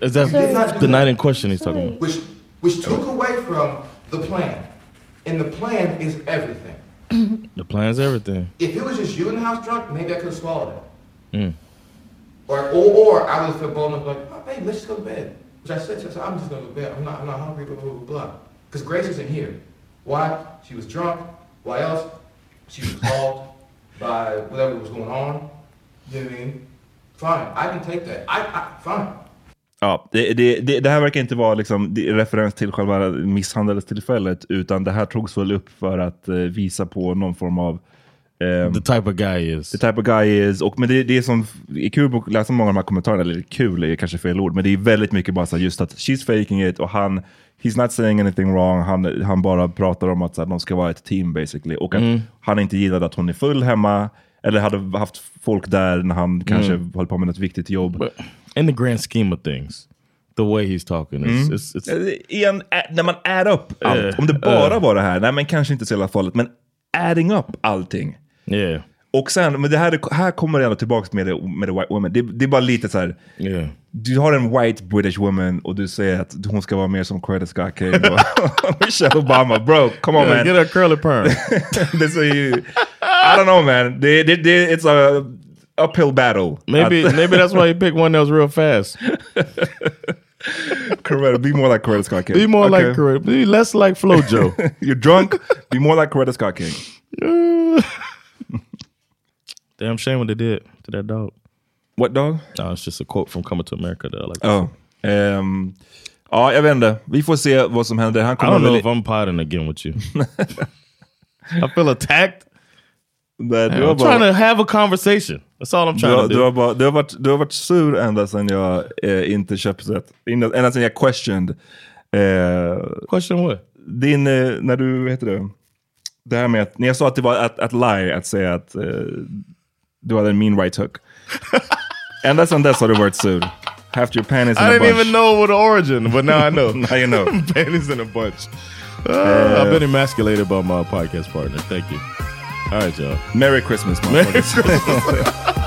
Is that did not the night in question he's talking about? which which took away from the plan, and the plan is everything. The plan's everything. If it was just you in the house drunk, maybe I could have swallowed it. Mm. Or, or, or I would have felt bold enough like, oh, babe, let's just go to bed. Which I said, I said, I'm just going to go to bed. I'm not, I'm not hungry, blah, blah, blah, blah. Because Grace isn't here. Why? She was drunk. Why else? She was called by whatever was going on. You know what I mean? Fine. I can take that. I, I fine. Ja, det, det, det, det här verkar inte vara liksom, referens till själva misshandelstillfället, utan det här togs väl upp för att eh, visa på någon form av ehm, The type of guy is. the type of guy is. Och, men det, det är som är kul att läsa många av de här kommentarerna, eller kul är kanske fel ord, men det är väldigt mycket bara så just att she's faking it och han, he's not saying anything wrong, han, han bara pratar om att så här, de ska vara ett team basically. Och att han inte gillade att hon är full hemma, eller hade haft folk där när han kanske höll på med något viktigt jobb. But in the grand scheme of things, the way he's talking, is it's, it's, Eh, Igen, när man add up allt, om det bara eh. var det här, nej men kanske inte så jävla farligt, men adding up allting. yeah, Och sen, men det här, här kommer det ändå tillbaka med det, med det white woman. Det, det är bara lite så här, yeah. du har en white British woman och du säger att hon ska vara mer som Coretta Scott King och Michelle Obama. Bro, come on Yeah, man. get a curly perm. är ju, I don't know man. Det, det, det, it's a uphill battle. maybe maybe that's why he picked one that was real fast. Coretta, be more like Coretta Scott King. Be more Okay. like Coretta. Be less like Flojo. You're drunk, be more like Coretta Scott King. Damn shame what they did to that dog. What dog? No, it's just a quote from Coming to America that I like. Oh. ehm, ja, jag vet inte. Vi får se vad som händer. Han I kommer don't know if I'm potting again with you. I feel attacked. Nej, du, I'm har trying bara, to have a conversation. That's all I'm du, trying har, to du, do. har bara, du, har varit, du har varit sur ända sedan jag eh, inte köpte. Innan- Ända sedan jag questioned. Eh, Question what? din, eh, när du, vad heter det? Det här med att, när jag sa att det var att, att lie, att säga att eh, du hade en mean right hook. And that's on that sort of word sur. Half your panties in I a didn't bunch. even know what the origin, but now I know. Now you know. Panties in a bunch. Uh, I've been emasculated by my podcast partner. Thank you. All right, y'all. Merry Christmas, Merry motherfuckers.